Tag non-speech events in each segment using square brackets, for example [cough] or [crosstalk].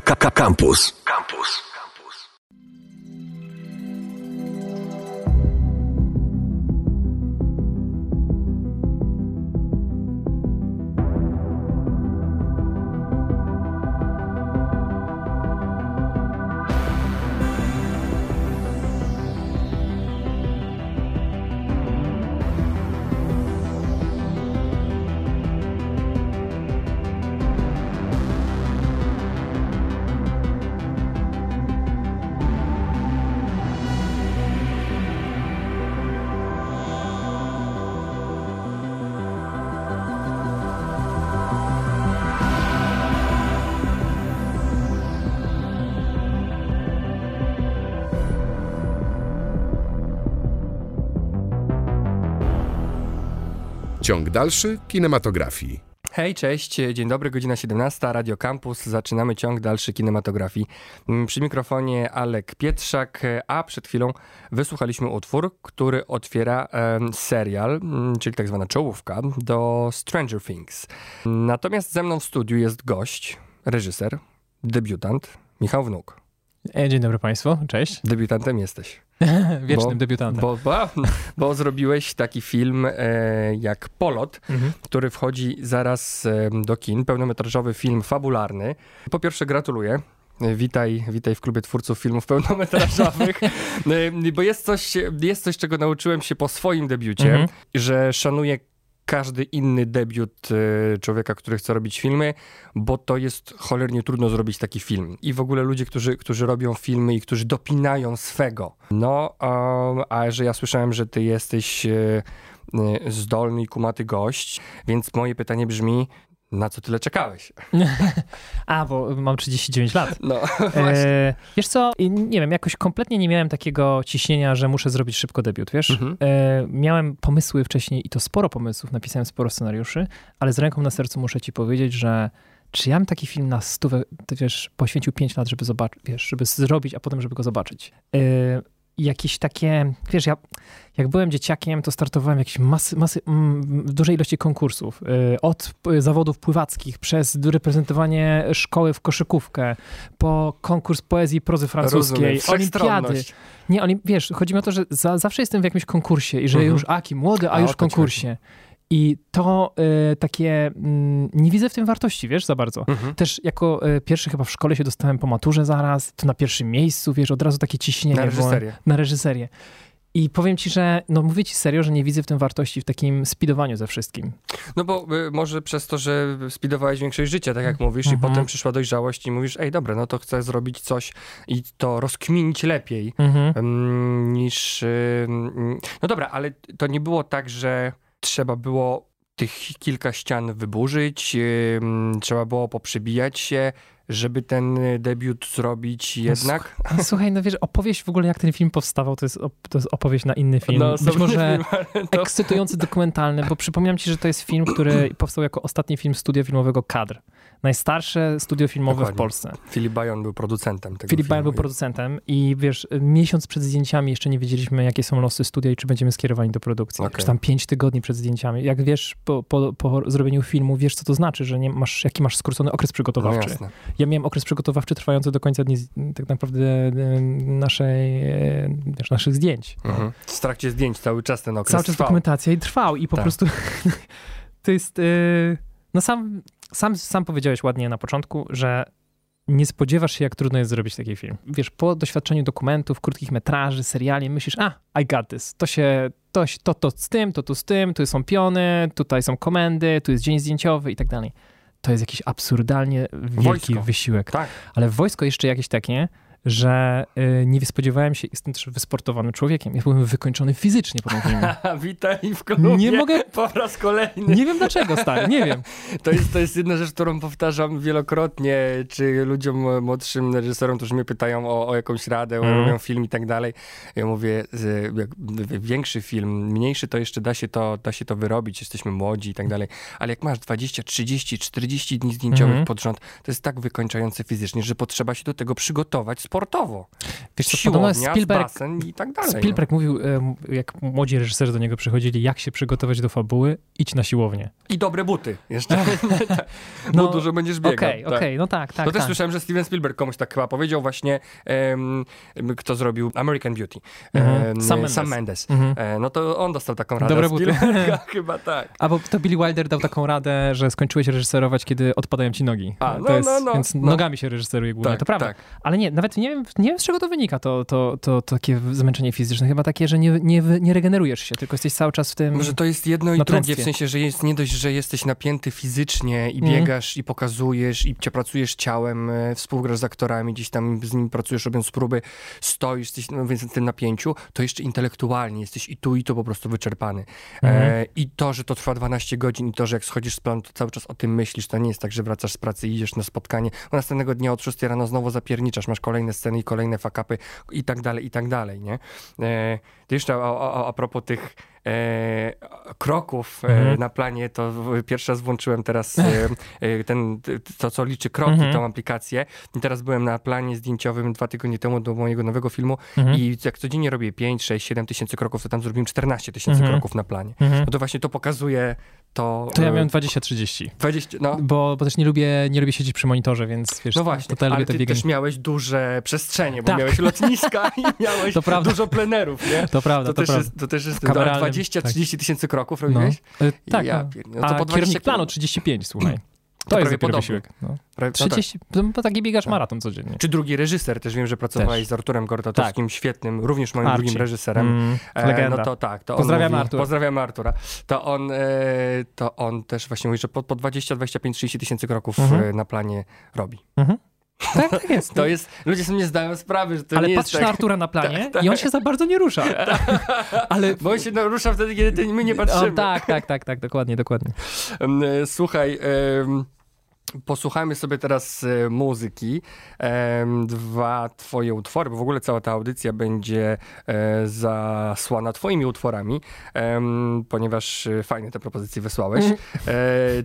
Campus. Campus. Dalszy kinematografii. Hej, cześć, dzień dobry, godzina 17, Radio Campus. Zaczynamy ciąg dalszy kinematografii. Mm, Przy mikrofonie Alek Pietrzak, a przed chwilą wysłuchaliśmy utwór, który otwiera serial, mm, czyli tak zwana czołówka, do Stranger Things. Natomiast ze mną w studiu jest gość, reżyser, debiutant, Michał Wnuk. E, Dzień dobry Państwu, cześć. Debiutantem jesteś. [laughs] Wiecznym Bo- debiutantem. Bo, bo, bo zrobiłeś taki film e, jak Polot, Mhm. który wchodzi zaraz e, do kin, pełnometrażowy film fabularny. Po pierwsze gratuluję. Witaj, witaj w klubie twórców filmów pełnometrażowych, [laughs] E, bo jest coś, jest coś, czego nauczyłem się po swoim debiucie, Mhm. że szanuję każdy inny debiut e, człowieka, który chce robić filmy, bo to jest cholernie trudno zrobić taki film. I w ogóle ludzie, którzy, którzy robią filmy i którzy dopinają swego. No, um, a że ja słyszałem, że ty jesteś e, e, zdolny i kumaty gość, więc moje pytanie brzmi, na co tyle czekałeś? [laughs] A, bo mam 39 lat. No, właśnie. E, wiesz co, nie wiem, jakoś kompletnie nie miałem takiego ciśnienia, że muszę zrobić szybko debiut, wiesz? Mhm. E, miałem pomysły wcześniej i to sporo pomysłów, napisałem sporo scenariuszy, ale z ręką na sercu muszę ci powiedzieć, że czy ja bym taki film na stówę, wiesz, poświęcił 5 lat, żeby zobaczyć, wiesz, żeby zrobić, a potem, żeby go zobaczyć. E, jakieś takie, wiesz, ja jak byłem dzieciakiem, to startowałem jakieś masy, masy mm, w dużej ilości konkursów. Y, Od zawodów pływackich, przez reprezentowanie szkoły w koszykówkę, po konkurs poezji i prozy francuskiej, Rozumiem, olimpiady. Nie, oni, wiesz, chodzi mi o to, że za, zawsze jestem w jakimś konkursie i że Mhm. już aki, młody, a, A, już w konkursie. I to y, takie, mm, nie widzę w tym wartości, wiesz, za bardzo. Mhm. Też jako y, pierwszy chyba w szkole się dostałem po maturze zaraz, to na pierwszym miejscu, wiesz, od razu takie ciśnienie. Na reżyserię. na reżyserię. I powiem ci, że no mówię ci serio, że nie widzę w tym wartości w takim speedowaniu ze wszystkim. No bo y, może przez to, że speedowałeś większość życia, tak jak mówisz, i Mhm. potem przyszła dojrzałość i mówisz, ej dobra, no to chcę zrobić coś i to rozkminić lepiej. Mhm. Ym, niż. ym, No dobra, ale to nie było tak, że trzeba było tych kilka ścian wyburzyć, trzeba było poprzebijać się, żeby ten y, debiut zrobić jednak. No, słuchaj, no wiesz, opowieść w ogóle jak ten film powstawał, to jest, to jest opowieść na inny film. No, Być może film, to... ekscytujący dokumentalny, bo przypominam ci, że to jest film, który [clears throat] powstał jako ostatni film studia filmowego Kadr. Najstarsze studio filmowe Dokładnie. w Polsce. Filip Bajon był producentem tego Filip. Bayer był producentem i wiesz, miesiąc przed zdjęciami jeszcze nie wiedzieliśmy, jakie są losy studia i czy będziemy skierowani do produkcji. Okej. Czy tam pięć tygodni przed zdjęciami. Jak wiesz, po, po, po zrobieniu filmu, wiesz, co to znaczy, że nie masz, jaki masz skrócony okres No przygotowawczy. jasne. Ja miałem okres przygotowawczy trwający do końca dni, tak naprawdę naszej, wiesz, naszych zdjęć. Mhm. W trakcie zdjęć cały czas ten okres Cały czas trwał. dokumentacja i trwał i po Tak. prostu [laughs] to jest, e, no sam, sam, sam powiedziałeś ładnie na początku, że nie spodziewasz się, jak trudno jest zrobić taki film. Wiesz, po doświadczeniu dokumentów, krótkich metraży, seriali, myślisz, a, I got this. To się, to, to, to z tym, to tu z tym, tu są piony, tutaj są komendy, tu jest dzień zdjęciowy i tak dalej. To jest jakiś absurdalnie wielki Wojsko. wysiłek. Tak. Ale wojsko jeszcze jakieś takie, że y, nie spodziewałem się, jestem też wysportowanym człowiekiem. Ja byłem wykończony fizycznie po. [laughs] Witaj w klubie Nie mogę- po raz kolejny. Nie wiem dlaczego, stary, nie wiem. [laughs] To jest, to jest jedna rzecz, którą powtarzam wielokrotnie, czy ludziom młodszym reżyserom, którzy mnie pytają o, o jakąś radę, Mhm. robią film i tak dalej. Ja mówię, jak większy film, mniejszy to jeszcze da się to, da się to wyrobić, jesteśmy młodzi i tak dalej, ale jak masz 20, 30, 40 dni zdjęciowych Mhm. pod rząd, to jest tak wykończające fizycznie, że potrzeba się do tego przygotować sportowo. Wiesz co, Siłownia, Spielberg, basen i tak dalej. Spielberg mówił, em, jak młodzi reżyserzy do niego przychodzili, jak się przygotować do fabuły, idź na siłownię. No. I dobre buty jeszcze, [laughs] No, [laughs] bo dużo będziesz biegał. Okej, tak. okej, no tak, tak, to też tak. słyszałem, że Steven Spielberg komuś tak chyba powiedział właśnie, em, kto zrobił American Beauty. Mhm. Em, Sam Mendes. Sam Mendes. Mhm. E, no to on dostał taką radę Dobre buty. [laughs] Chyba tak. Albo to Billy Wilder dał taką radę, że skończyłeś reżyserować, kiedy odpadają ci nogi. A, no, jest, no, no, Więc no. nogami się reżyseruje głównie, Tak, to prawda. tak. Ale nie, nawet nie wiem, nie wiem z czego to wynika, to, to, to, to takie zmęczenie fizyczne. Chyba takie, że nie, nie, nie regenerujesz się, tylko jesteś cały czas w tym... Może to jest jedno i drugie, w sensie, że jest nie dość, że jesteś napięty fizycznie i Mhm. biegasz i pokazujesz i cię pracujesz ciałem, e, współgrasz z aktorami, gdzieś tam z nimi pracujesz, robiąc próby, stoisz, jesteś no, więc w tym napięciu, to jeszcze intelektualnie jesteś i tu, i tu po prostu wyczerpany. Mhm. E, I to, że to trwa 12 godzin i to, że jak schodzisz z planu, to cały czas o tym myślisz, to nie jest tak, że wracasz z pracy i idziesz na spotkanie, bo następnego dnia od 6 rano znowu zapierniczasz, masz kolejne sceny i kolejne fakapy i tak dalej, i tak dalej, nie? E, jeszcze a, a, a propos tych kroków e, Mhm. na planie, to pierwszy raz włączyłem teraz [laughs] e, e, ten, to, co liczy kroki, Mhm. tą aplikację. I teraz byłem na planie zdjęciowym dwa tygodnie temu do mojego nowego filmu Mhm. i jak codziennie robię 5, 6, 7 tysięcy kroków, to tam zrobiłem 14 tysięcy Mhm. kroków na planie. Mhm. No to właśnie to pokazuje to... To ja e, miałem 20-30. 20, no. Bo, bo też nie lubię, nie lubię siedzieć przy monitorze, więc wiesz, No właśnie, to ja ale ty też miałeś duże przestrzenie, bo Tak. miałeś lotniska i [laughs] miałeś dużo plenerów, nie? To prawda, To, to, też prawda. jest, to też jest kameralnym, 20-30 tysięcy kroków No. robiłeś? E, tak, Ja no. pier- no to A po 20 kierownik planu kilo- 35, słuchaj. To, prawie jest dopiero podobnie. wysiłek. No. Prawie- no tak. 30, no, bo taki biegasz Tak. maraton codziennie. Czy drugi reżyser, też wiem, że pracowałeś Też. z Arturem Gordatowskim, świetnym, również moim drugim reżyserem. Mm, E, legenda. No to tak. To Pozdrawiamy mówi, Artura. Pozdrawiamy Artura. To on, e, to on też właśnie mówi, że po, po 20, 25, 30 tysięcy kroków Mhm. e, na planie robi. Tak, tak jest. [laughs] To jest, ludzie sobie nie zdają sprawy, że to Ale nie patrz jest na tak. Artura na planie tak. i on się za bardzo nie rusza. [laughs] Ale... Bo on się no, rusza wtedy, kiedy ty, my nie patrzymy. O, tak, tak, tak, tak, dokładnie, dokładnie. E, Słuchaj, em, posłuchajmy sobie teraz e, muzyki. Dwa twoje utwory, bo w ogóle cała ta audycja będzie e, zasłana twoimi utworami, ponieważ fajne te propozycje wysłałeś. E,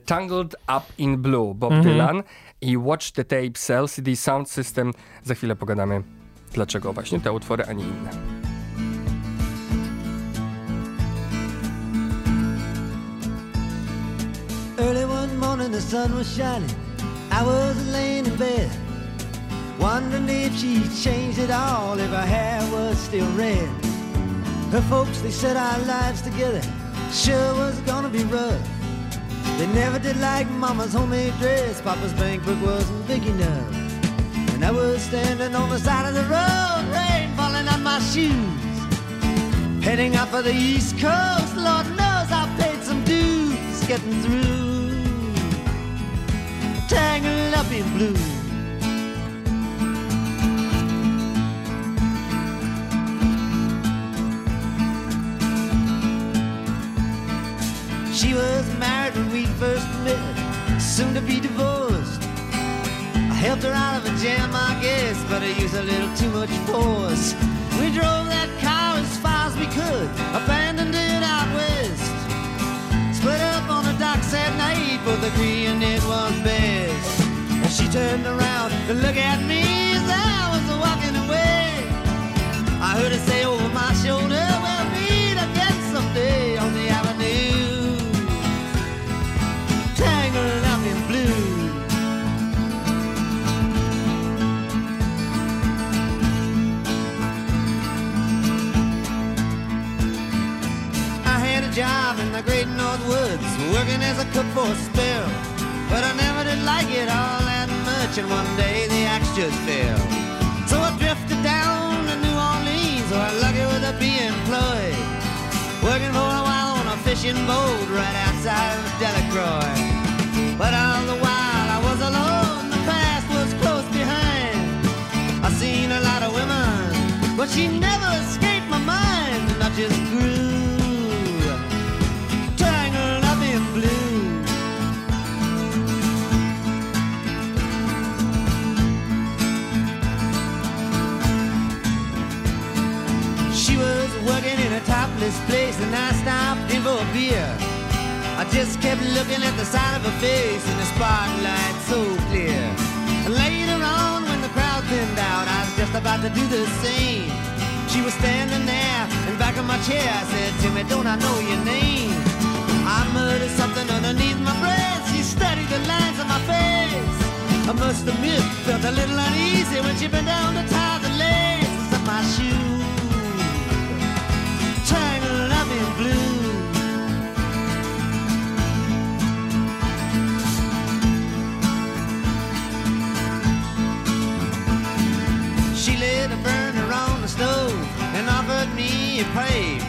Tangled Up in Blue, Bob Mhm. Dylan i Watch the Tapes, LCD Sound System. Za chwilę pogadamy, dlaczego właśnie te utwory, a nie inne. Early one morning, the sun was shining. I was laying in bed, wondering if she changed it all, if her hair was still red. Her folks, they said our lives together sure was gonna be rough. They never did like Mama's homemade dress. Papa's bank book wasn't big enough. And I was standing on the side of the road, rain falling on my shoes. Heading out for the East Coast, Lord knows I paid some dues getting through. Tangled up in blue. She was first met, soon to be divorced. I helped her out of a jam, I guess, but I used a little too much force. We drove that car as far as we could, abandoned it out west. Split up on the docks at night, both agreeing it was best. And she turned around to look at me as I was walking away. I heard her say great North Woods, working as a cook for a spell. But I never did like it all that much, and one day the axe just fell. So I drifted down to New Orleans, where I lucky with a be employed. Working for a while on a fishing boat right outside of Delacroix. But all the while I was alone, the past was close behind. I seen a lot of women, but she never escaped my mind, and I just stopped in for a beer. I just kept looking at the side of her face in the spotlight so clear. And later on, when the crowd thinned out, I was just about to do the same. She was standing there in back of my chair. I said, Timmy, don't I know your name? I murdered something underneath my breath. She studied the lines on my face. I must admit, felt a little uneasy when she bent down to tie the laces of my shoes. Blue. She lit a burner on the stove and offered me a pipe.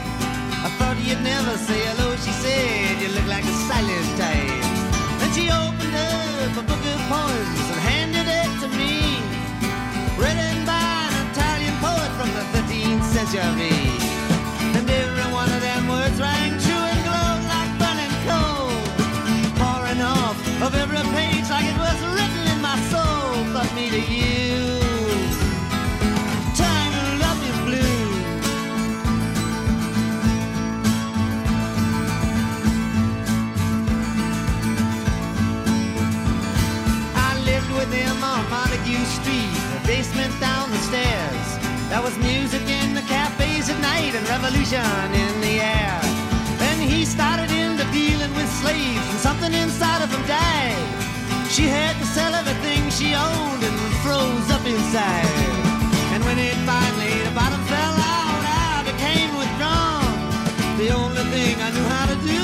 I thought you'd never say hello, she said. You look like a silent type. And she opened up a book of poems and handed it to me. Written by an Italian poet from the 13th century. Of every page like it was written in my soul. But me to you. Tangled up in blue. I lived with him on Montague Street, the basement down the stairs. There was music in the cafes at night and revolution in the air. Then he started dealing with slaves and something inside of him died. She had to sell everything she owned and froze up inside. And when it finally, the bottom fell out, I became withdrawn. The only thing I knew how to do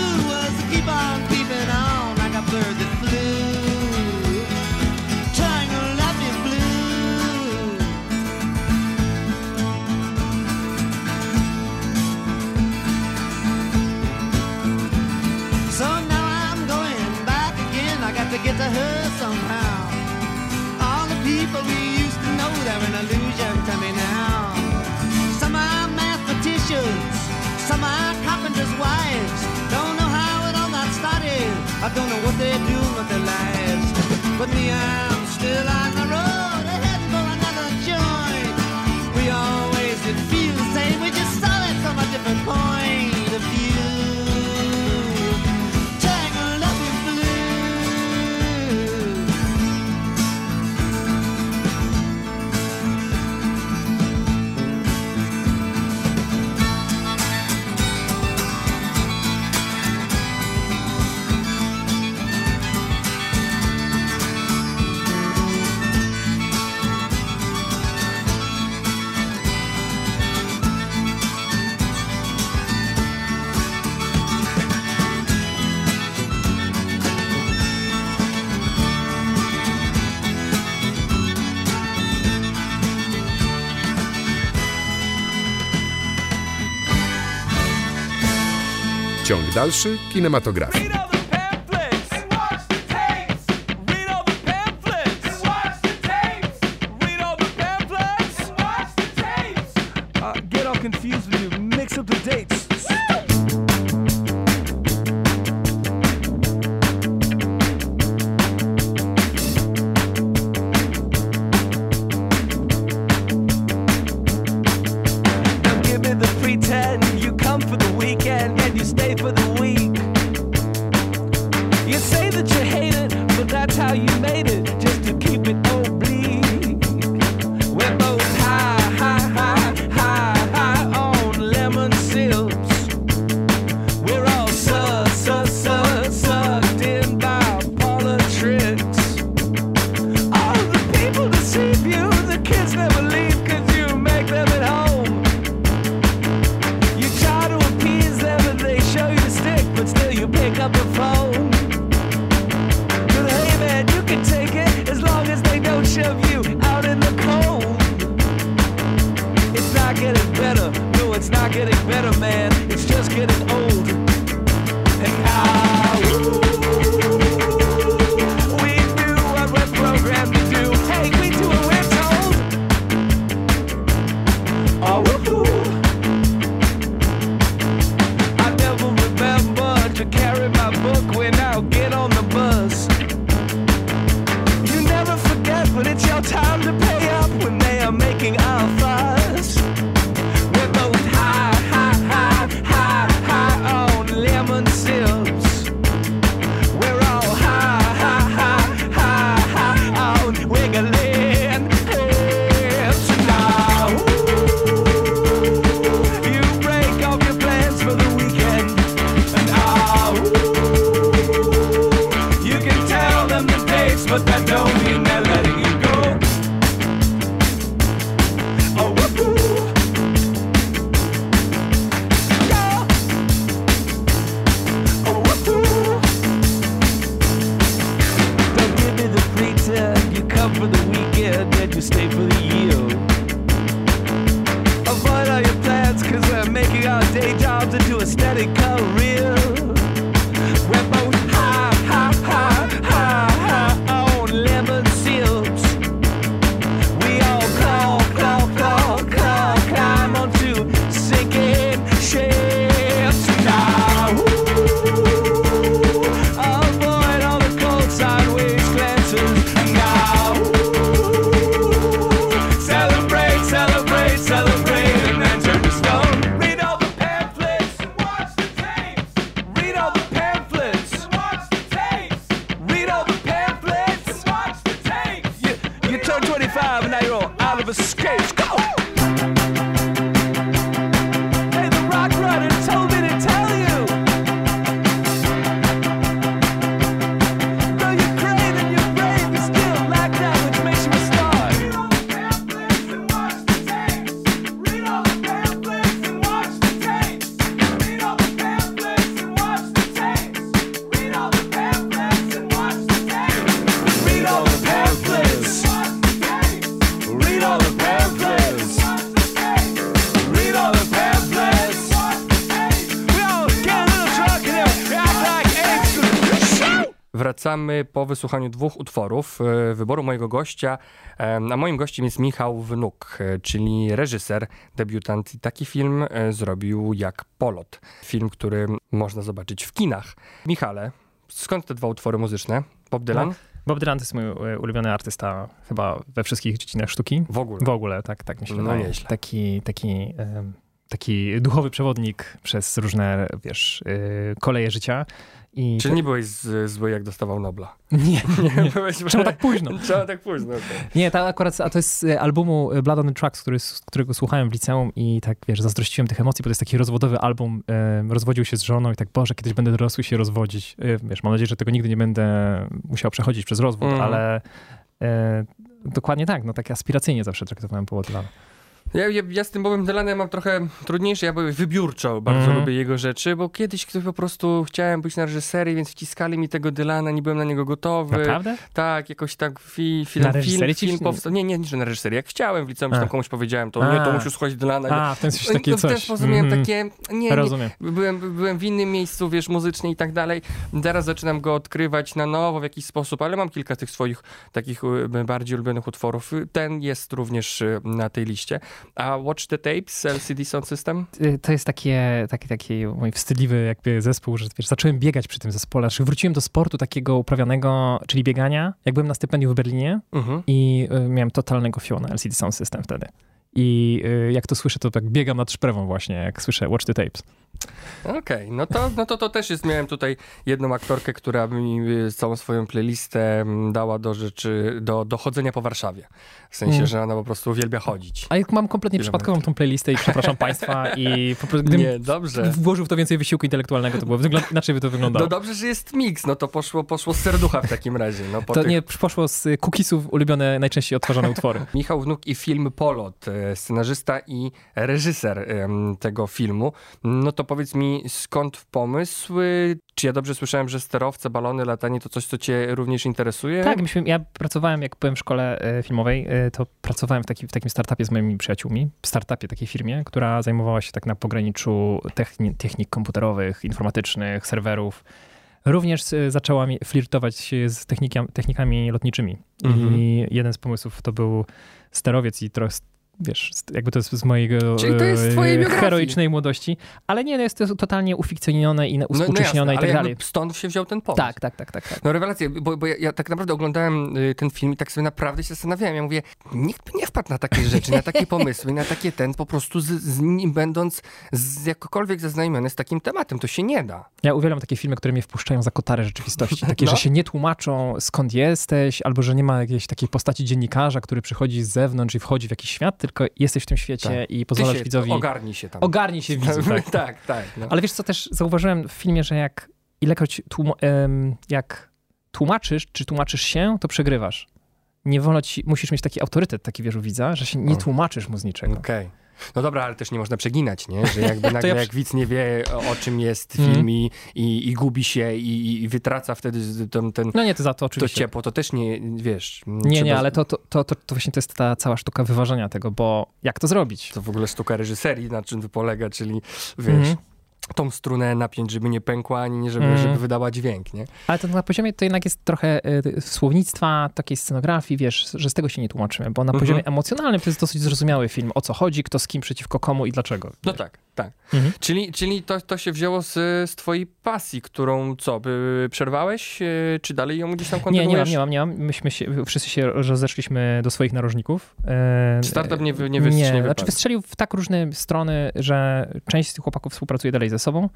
get to her somehow. All the people we used to know, they're an illusion to me now. Some are mathematicians, some are carpenters' wives. Don't know how it all got started. I don't know what they're doing with their lives. But me, I'm still on the road, ahead for another joint. We always did feel the same, we just saw it from a different point Ciąg dalszy kinematografii. Wracamy po wysłuchaniu dwóch utworów, e, wyboru mojego gościa. E, A moim gościem jest Michał Wnuk, e, czyli reżyser, debiutant. I taki film zrobił jak Polot. Film, który można zobaczyć w kinach. Michale, skąd te dwa utwory muzyczne? Bob Dylan? Bob Dylan to jest mój ulubiony artysta chyba we wszystkich dziedzinach sztuki. W ogóle. W ogóle, tak, tak mi się No wydaje. nieźle. Taki, taki, taki duchowy przewodnik przez różne, wiesz, koleje życia. I Czyli nie byłeś z, zły, jak dostawał Nobla? [laughs] [laughs] nie, nie. byłeś... Czemu tak późno? [laughs] Czemu tak późno? Nie, to akurat, a to jest z albumu Blood on the Tracks, który, którego słuchałem w liceum i tak, wiesz, zazdrościłem tych emocji, bo to jest taki rozwodowy album, e, rozwodził się z żoną i tak, Boże, kiedyś będę dorosły się rozwodzić. E, wiesz, mam nadzieję, że tego nigdy nie będę musiał przechodzić przez rozwód, Mhm. ale e, dokładnie tak, no tak aspiracyjnie zawsze traktowałem Dylana. Ja, ja, ja z tym Bobem Dylanem mam trochę trudniejsze, ja byłem wybiórczo, bardzo Mhm. lubię jego rzeczy, bo kiedyś ktoś po prostu chciałem być na reżyserii, więc wciskali mi tego Dylana, nie byłem na niego gotowy. Naprawdę? Tak, jakoś tak fi, fi, Na film, film, film powstał. Nie, nie, nie, że na reżyserii. Jak chciałem w liceum, A. tam komuś powiedziałem, to nie, to A. musisz słuchać Dylana. A, w ten sposób No, takie no, w ten coś. sposób miałem Mhm. takie, nie, nie, Rozumiem. byłem, byłem w innym miejscu, wiesz, muzycznie i tak dalej. Teraz zaczynam go odkrywać na nowo w jakiś sposób, ale mam kilka tych swoich takich y, bardziej ulubionych utworów. Ten jest również y, na tej liście. A Watch the Tapes, LCD Sound System? Y, to jest takie, taki, taki mój wstydliwy jakby zespół, że wiesz, zacząłem biegać przy tym zespole. Znaczy, wróciłem do sportu takiego uprawianego, czyli biegania, jak byłem na stypendium w Berlinie Mhm. i y, miałem totalnego fiona LCD Sound System wtedy. I y, jak to słyszę, to tak biegam nad szprewą właśnie, jak słyszę Watch the Tapes. Okej, no, to, no to to też jest, miałem tutaj jedną aktorkę, która mi y, całą swoją playlistę mm, dała do rzeczy, do, do chodzenia po Warszawie. W sensie, Mm. że ona po prostu uwielbia chodzić. A jak mam kompletnie przypadkową tą playlistę i przepraszam państwa i po prostu gdybym Nie, dobrze. włożył w to więcej wysiłku intelektualnego, to było wygląd- inaczej by to wyglądało. No dobrze, że jest miks, no to poszło, poszło z serducha w takim razie. No, po to tych... nie poszło z cookiesów ulubione, najczęściej odtwarzane utwory. [laughs] Michał Wnuk i film Polot, e, scenarzysta i reżyser tego filmu. No to powiedz mi, skąd pomysł? Czy ja dobrze słyszałem, że sterowce, balony, latanie to coś, co cię również interesuje? Tak, myśmy, ja pracowałem, jak byłem w szkole e, filmowej, e, to pracowałem w, taki, w takim startupie z moimi przyjaciółmi, w startupie takiej firmie, która zajmowała się tak na pograniczu techni- technik komputerowych, informatycznych, serwerów. Również e, zaczęła mi flirtować z technikami lotniczymi. Mhm. I jeden z pomysłów to był sterowiec i trochę wiesz, jakby to jest z mojego Czyli to jest e, heroicznej młodości, ale nie, no jest to totalnie ufikcjonione i No, no uspółcześnione jasne, i tak ale dalej. stąd się wziął ten pomysł. Tak, tak, tak, tak, tak. No rewelacje, bo, bo ja, ja tak naprawdę oglądałem y, ten film i tak sobie naprawdę się zastanawiałem. Ja mówię, nikt by nie wpadł na takie rzeczy, na takie [laughs] pomysły, na takie ten, po prostu z, z nim będąc z, jakkolwiek zaznajomiony z takim tematem. To się nie da. Ja uwielbiam takie filmy, które mnie wpuszczają za kotarę rzeczywistości. Takie, No. że się nie tłumaczą skąd jesteś, albo że nie ma jakiejś takiej postaci dziennikarza, który przychodzi z zewnątrz i wchodzi w jakiś świat, tylko jesteś w tym świecie Tak. i pozwalasz się, widzowi... Ogarnij się tam. Ogarnij się widzu, tak. [laughs] tak, tak. No. Ale wiesz co, też zauważyłem w filmie, że jak ilekroć tłum- jak tłumaczysz, czy tłumaczysz się, to przegrywasz. Nie wolno ci, musisz mieć taki autorytet, taki wiesz, u widza, że się nie tłumaczysz mu z niczego. Okej. No dobra, ale też nie można przeginać, nie? Że jakby [laughs] nagle ja jak widz nie wie, o, czym jest Mhm. film i, i, i gubi się i, i wytraca wtedy ten, ten, No nie, to za to to oczywiście. ciepło, to też nie, wiesz... Nie, trzeba- nie, ale to, to, to, to, to właśnie to jest ta cała sztuka wyważenia tego, bo jak to zrobić? To w ogóle sztuka reżyserii, na czym to polega, czyli wiesz... Mhm. Tą strunę napiąć, żeby nie pękła, ani nie żeby, Mm. żeby wydała dźwięk, nie? Ale to na poziomie to jednak jest trochę y, słownictwa, takiej scenografii, wiesz, że z tego się nie tłumaczymy, bo na Mhm. poziomie emocjonalnym to jest dosyć zrozumiały film, o co chodzi, kto z kim przeciwko komu i dlaczego. No tak, tak. Mhm. Czyli, czyli to, to się wzięło z, z twojej pasji, którą co, by przerwałeś, e, czy dalej ją gdzieś tam Nie, kontynuujesz? nie mam, nie mam, nie mam. Myśmy się, wszyscy się rozeszliśmy do swoich narożników. E, Startup nie nie wystrzelił, nie Nie, znaczy wystrzelił w tak różne strony, że część z tych chłopaków współpracuje dalej ze sobą.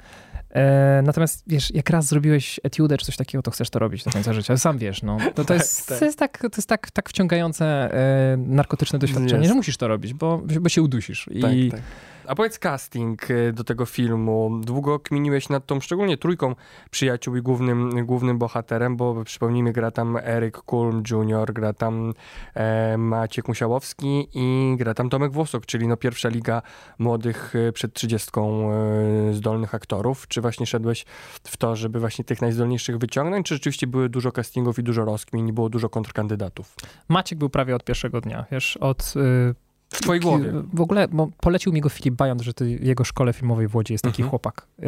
E, natomiast wiesz, jak raz zrobiłeś etiudę czy coś takiego, to chcesz to robić do końca życia. Sam wiesz, no. To, to, [laughs] Tak, jest, tak. to jest tak, to jest tak, tak wciągające e, narkotyczne doświadczenie, Jest. że musisz to robić, bo, bo się udusisz. I Tak, tak. A powiedz casting e, do tego filmu. Długo kminiłeś nad tą szczególnie trójką przyjaciół i głównym, głównym bohaterem, bo przypomnijmy, gra tam Eryk Kulm Jr., gra tam e, Maciek Musiałowski i gra tam Tomek Włosok, czyli no pierwsza liga młodych e, przed trzydziestką e, zdolnych aktorów. Czy właśnie szedłeś w to, żeby właśnie tych najzdolniejszych wyciągnąć, czy rzeczywiście były dużo castingów i dużo rozkmin i było dużo kontrkandydatów? Maciek był prawie od pierwszego dnia, wiesz, od... y, W twojej głowie. W ogóle polecił mi go Filip Bajant, że to jego szkole filmowej w Łodzi jest taki Mhm. chłopak. Y,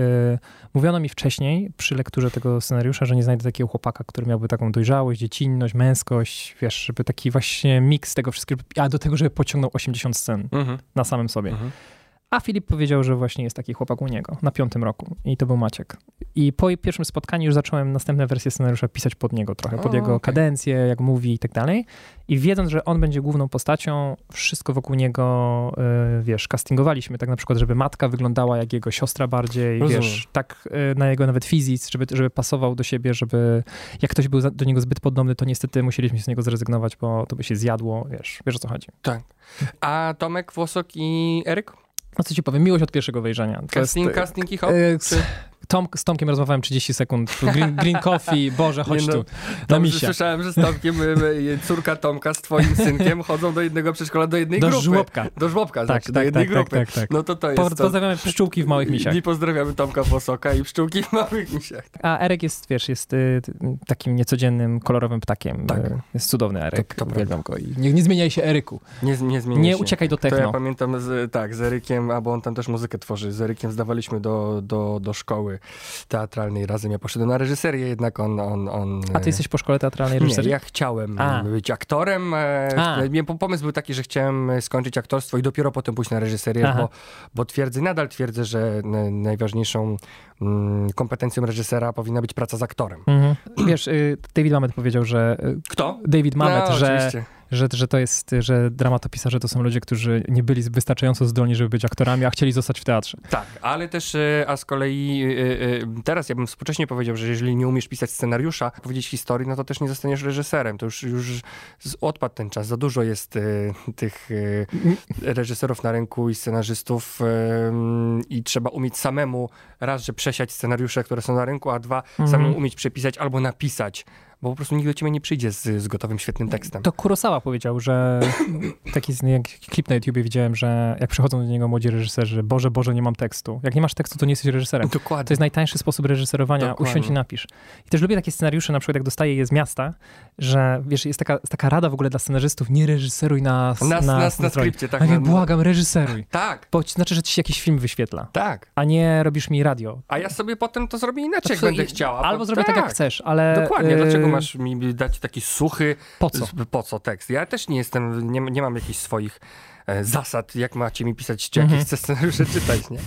mówiono mi wcześniej przy lekturze tego scenariusza, że nie znajdę takiego chłopaka, który miałby taką dojrzałość, dziecinność, męskość, wiesz, żeby taki właśnie miks tego wszystkiego, a do tego, żeby pociągnął 80 scen Mhm. na samym sobie. Mhm. A Filip powiedział, że właśnie jest taki chłopak u niego na piątym roku i to był Maciek. I po pierwszym spotkaniu już zacząłem następne wersje scenariusza pisać pod niego trochę, pod O, jego okej. kadencję, jak mówi i tak dalej. I wiedząc, że on będzie główną postacią, wszystko wokół niego, y, wiesz, castingowaliśmy tak na przykład, żeby matka wyglądała jak jego siostra bardziej, Rozumiem. wiesz, tak y, na jego nawet fizic, żeby, żeby pasował do siebie, żeby jak ktoś był za- do niego zbyt podobny, to niestety musieliśmy z niego zrezygnować, bo to by się zjadło, wiesz, wiesz o co chodzi. Tak. A Tomek Włosok i Eryk? No co ci powiem, miłość od pierwszego wejrzenia. To Casting, jest, casting i hop? E, Czy- Tom, z Tomkiem rozmawiałem 30 sekund. Green, green coffee, Boże, chodź no, tu. Na misia. Słyszałem, że z Tomkiem, y, córka Tomka z twoim [laughs] synkiem chodzą do jednego przedszkola, do jednej Do grupy. żłobka. Do żłobka, Tak, znaczy, do tak, jednej tak, tak, grupy. tak, tak. No to to Po, jest to. pozdrawiamy pszczółki w małych misiach. I pozdrawiamy Tomka Włosoka i pszczółki w małych misiach. A Erek jest, wiesz, jest y, takim niecodziennym, kolorowym ptakiem. Tak. Y, Jest cudowny Erek. To- to Uwielbiam go. I nie, nie zmieniaj się, Eryku. Nie, nie zmieni Nie się. uciekaj do To ja techno. pamiętam, z, tak, z Erykiem, a bo on tam też muzykę tworzy, z Erykiem zdawaliśmy do, do, do szkoły teatralnej razem. Ja poszedłem na reżyserię, jednak on... on, on A ty jesteś po szkole teatralnej Nie, reżyserii? ja chciałem A. być aktorem. e, A. Pomysł był taki, że chciałem e, skończyć aktorstwo i dopiero potem pójść na reżyserię, Aha. bo, bo twierdzę, nadal twierdzę, że najważniejszą mm, kompetencją reżysera powinna być praca z aktorem. Mhm. Wiesz, y, David Mamet powiedział, że... y, Kto? David Mamet, no, że, oczywiście. Że, że to jest, że dramatopisarze to są ludzie, którzy nie byli wystarczająco zdolni, żeby być aktorami, a chcieli zostać w teatrze. Tak, ale też, e, a z kolei e, e, teraz ja bym współcześnie powiedział, że jeżeli nie umiesz pisać scenariusza, powiedzieć historii, no to też nie zostaniesz reżyserem. To już, już odpadł ten czas. Za dużo jest tych reżyserów na rynku i scenarzystów i trzeba umieć samemu raz, że przesiać scenariusze, które są na rynku, a dwa, Mhm. samemu umieć przepisać albo napisać, bo po prostu nikt do ciebie nie przyjdzie z, z gotowym, świetnym tekstem. To Kurosawa powiedział, że taki jak klip na YouTubie widziałem, że jak przychodzą do niego młodzi reżyserzy, Boże, Boże, nie mam tekstu. Jak nie masz tekstu, to nie jesteś reżyserem. To Dokładnie. jest najtańszy sposób reżyserowania, Dokładnie. usiądź i napisz. I też lubię takie scenariusze, na przykład jak dostaję je z miasta, że wiesz, jest taka, taka rada w ogóle dla scenarzystów, nie reżyseruj na Na- na, na- na skrypcie, tak, A nie, błagam, reżyseruj. Tak, Bo to znaczy, że ci się jakiś film wyświetla, tak. a nie robisz mi radio. A ja sobie potem to zrobię inaczej, jak To będę i- chciała. Albo bo- zrobię tak, jak chcesz, ale... Dokładnie, e, dlaczego masz mi dać taki suchy, Po co? po co tekst? Ja też nie jestem, nie, nie mam jakichś swoich zasad, jak macie mi pisać, czy jakie Mhm. chcę scenariusze czytać, nie?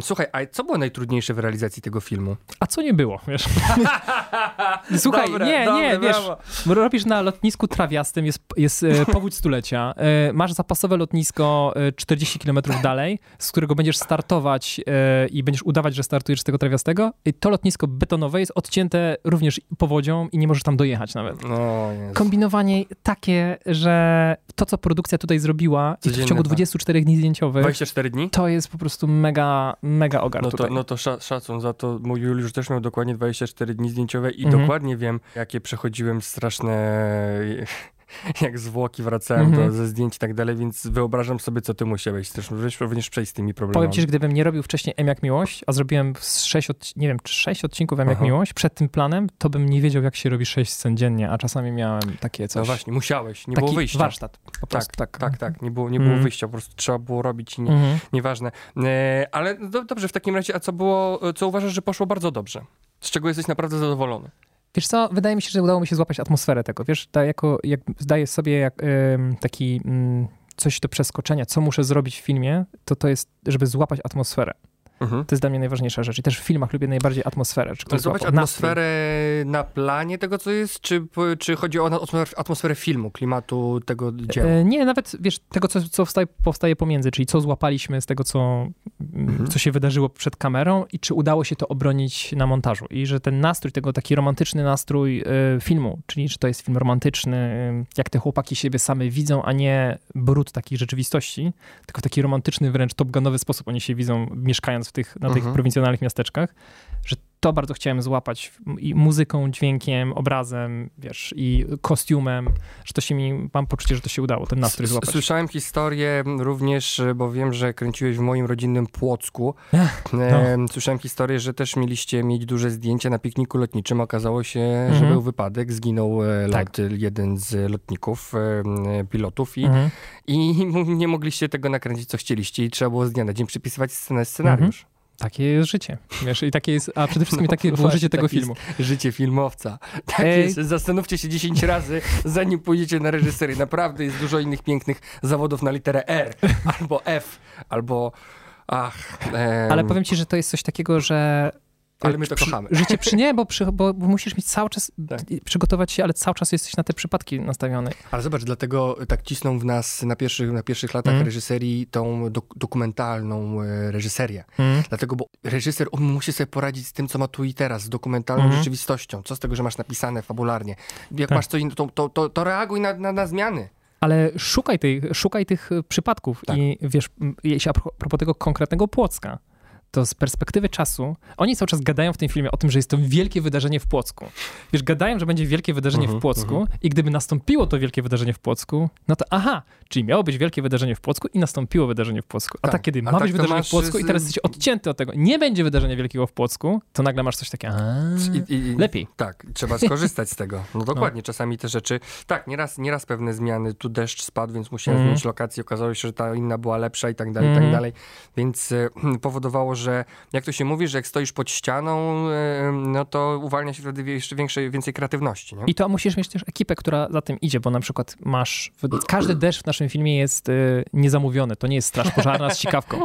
Słuchaj, a co było najtrudniejsze w realizacji tego filmu? A co nie było, wiesz? [laughs] Słuchaj, Dobre, nie, dobre, nie, wiesz, brawo. robisz na lotnisku trawiastym, jest, jest e, [laughs] powódź stulecia, e, masz zapasowe lotnisko e, 40 km dalej, z którego będziesz startować e, i będziesz udawać, że startujesz z tego trawiastego i to lotnisko betonowe jest odcięte również powodzią i nie możesz tam dojechać nawet. Jezu. Kombinowanie takie, że to, co produkcja tutaj zrobiła w ciągu tak. 24 dni zdjęciowych, 24 dni? to jest po prostu mega, mega ogar No to, tutaj. no to sza, szacun za to. Mój Juliusz też miał dokładnie 24 dni zdjęciowe i Mhm. dokładnie wiem, jakie przechodziłem straszne [laughs] jak zwłoki wracają Mhm. do, ze zdjęć i tak dalej, więc wyobrażam sobie, co ty musiałeś też również, przejść z tymi problemami. Powiem ci, że gdybym nie robił wcześniej M jak miłość, a zrobiłem sześć, od, nie wiem, czy sześć odcinków M jak Aha. miłość przed tym planem, to bym nie wiedział, jak się robi sześć scen dziennie, a czasami miałem takie coś. No właśnie, musiałeś, nie taki było wyjścia. warsztat. Po Tak, prostu, tak, tak, tak, nie było, nie było Mhm. wyjścia, po prostu trzeba było robić i nie, Mhm. nieważne. E, ale do, dobrze, w takim razie, a co było, co uważasz, że poszło bardzo dobrze? Z czego jesteś naprawdę zadowolony? Wiesz co, wydaje mi się, że udało mi się złapać atmosferę tego, wiesz, jako, jak zdaję sobie jak, taki mm, coś do przeskoczenia, co muszę zrobić w filmie, to to jest, żeby złapać atmosferę. Mhm. To jest dla mnie najważniejsza rzecz. I też w filmach lubię najbardziej atmosferę. Czy ktoś nastrój. atmosferę na planie tego, co jest, czy, czy chodzi o atmosferę- filmu, klimatu tego dzieła? E, Nie, nawet wiesz, tego, co, co wstaje, powstaje pomiędzy, czyli co złapaliśmy z tego, co, mm, Mhm. co się wydarzyło przed kamerą i czy udało się to obronić na montażu. I że ten nastrój, tego taki romantyczny nastrój e, filmu, czyli czy to jest film romantyczny, e, jak te chłopaki siebie same widzą, a nie brud takiej rzeczywistości, tylko w taki romantyczny, wręcz topgunowy sposób oni się widzą, mieszkając w tych, na tych Mhm. prowincjonalnych miasteczkach, to bardzo chciałem złapać i muzyką, dźwiękiem, obrazem, wiesz, i kostiumem, że to się mi, mam poczucie, że to się udało, ten nastrój złapać. Słyszałem historię również, bo wiem, że kręciłeś w moim rodzinnym Płocku. Ech, no. Słyszałem historię, że też mieliście mieć duże zdjęcia na pikniku lotniczym. Okazało się, że Mhm. był wypadek, zginął e, Tak. lot, jeden z lotników, e, pilotów i, Mhm. i nie mogliście tego nakręcić, co chcieliście i trzeba było z dnia na dzień przypisywać scenę, scenariusz. Takie jest życie, wiesz, i takie jest, a przede wszystkim No, takie było życie tego tak filmu. Życie filmowca. Tak Ej. jest. Zastanówcie się 10 razy, zanim pójdziecie na reżyserię. Naprawdę jest dużo innych pięknych zawodów na literę R, albo F, albo ach. em, Ale powiem ci, że to jest coś takiego, że Ale my to kochamy. Życie przy nie, bo, przy, bo, bo musisz mieć cały czas, Tak. przygotować się, ale cały czas jesteś na te przypadki nastawiony. Ale zobacz, dlatego tak cisną w nas na pierwszych, na pierwszych latach Mm. reżyserii tą dok- dokumentalną e, reżyserię. Mhm. Dlatego, bo reżyser on musi sobie poradzić z tym, co ma tu i teraz, z dokumentalną Mhm. rzeczywistością. Co z tego, że masz napisane fabularnie? Jak Tak. masz co innego, to, to, to, to reaguj na, na, na zmiany. Ale szukaj, tej, szukaj tych przypadków Tak. i wiesz, jeśli a pro- propos tego konkretnego Płocka, to z perspektywy czasu, oni cały czas gadają w tym filmie o tym, że jest to wielkie wydarzenie w Płocku. Wiesz, gadają, że będzie wielkie wydarzenie Mhm, w Płocku i gdyby nastąpiło to wielkie wydarzenie w Płocku, no to aha, czyli miało być wielkie wydarzenie w Płocku i nastąpiło wydarzenie w Płocku. A Tak. tak, kiedy ma tak być wydarzenie w Płocku i z- teraz jesteś odcięty od tego, nie będzie wydarzenia wielkiego w Płocku, to nagle masz coś takiego, I, i, lepiej. Tak, trzeba skorzystać z tego. [laughs] No dokładnie, czasami te rzeczy. Tak, nieraz, nieraz pewne zmiany. Tu deszcz spadł, więc musiałem Mhm. zmienić lokację. Okazało się, że ta inna była lepsza i tak dalej, i tak Mhm. dalej. Więc e, [clears throat] powodowało, że jak to się mówi, że jak stoisz pod ścianą, e, no to uwalnia się wtedy jeszcze większej, więcej kreatywności. Nie? I to musisz mieć też ekipę, która za tym idzie, bo na przykład masz. Każdy deszcz w naszym filmie jest y, niezamówiony. To nie jest straż pożarna z sikawką.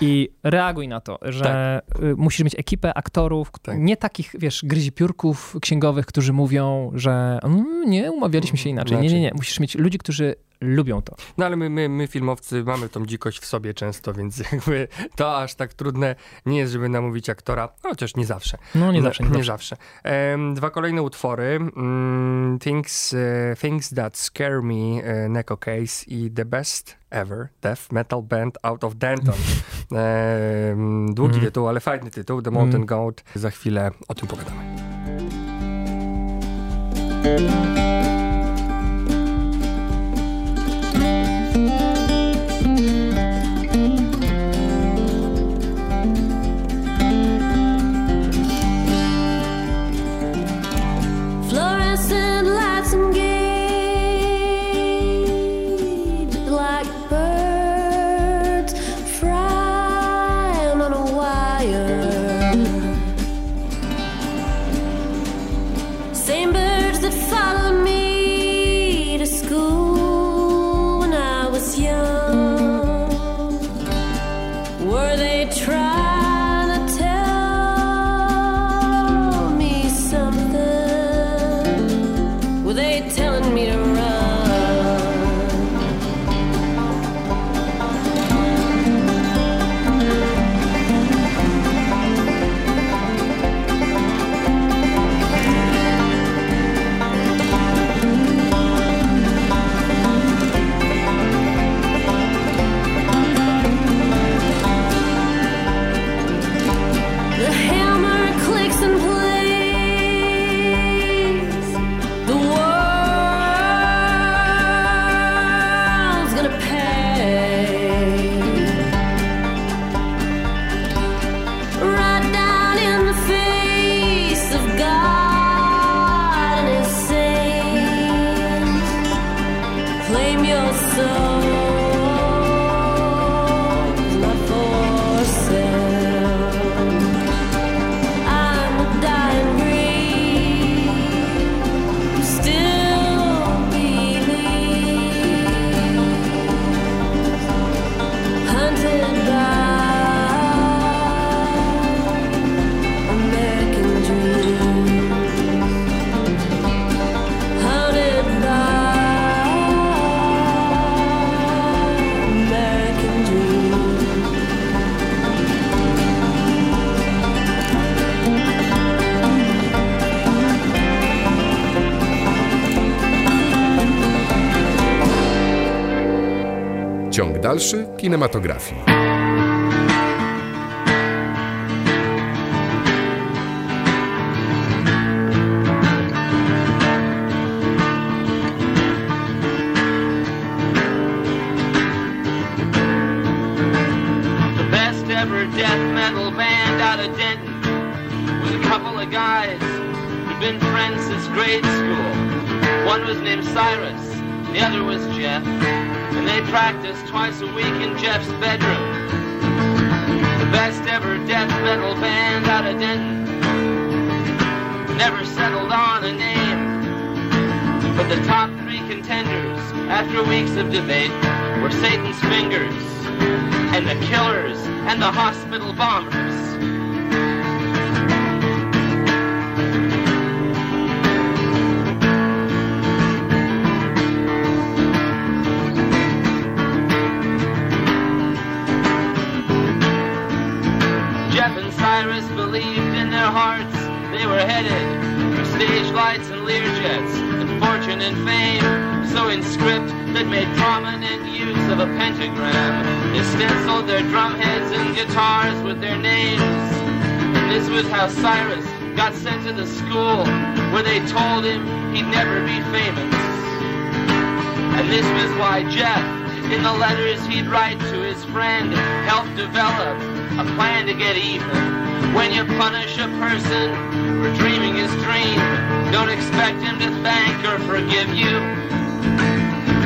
I reaguj na to, że y, musisz mieć ekipę aktorów, Tak. nie takich, wiesz, gryzipiórków księgowych, którzy mówią, że "Mm, nie, umawialiśmy się inaczej. Nie, nie, nie. Musisz mieć ludzi, którzy lubią to. No ale my, my, my filmowcy mamy tą dzikość w sobie często, więc [laughs] jakby to aż tak trudne nie jest, żeby namówić aktora, chociaż nie zawsze. No nie zawsze, nie, zawsze. zawsze. Em, dwa kolejne utwory. Mm, things, e, things That Scare Me, e, Neko Case i The Best Ever, Death Metal Band Out of Denton. [laughs] Em, długi Mhm. tytuł, ale fajny tytuł, The Mountain Mhm. Goat. Za chwilę o tym pogadamy. sien. Was a couple of guys who had been friends of grade school. One was named Cyrus, the other was Jeff, they practice twice a week in Jeff's bedroom. The best ever death metal band out of Denton never settled on a name. But the top three contenders, after weeks of debate, were Satan's Fingers, and the killers and the hospital bombers. Lights and Learjets and fortune and fame. So in script that made prominent use of a pentagram, they stenciled their drumheads and guitars with their names. And this was how Cyrus got sent to the school where they told him he'd never be famous. And this was why Jeff, in the letters he'd write to his friend, helped develop a plan to get even. When you punish a person for dreaming his dream, don't expect him to thank or forgive you.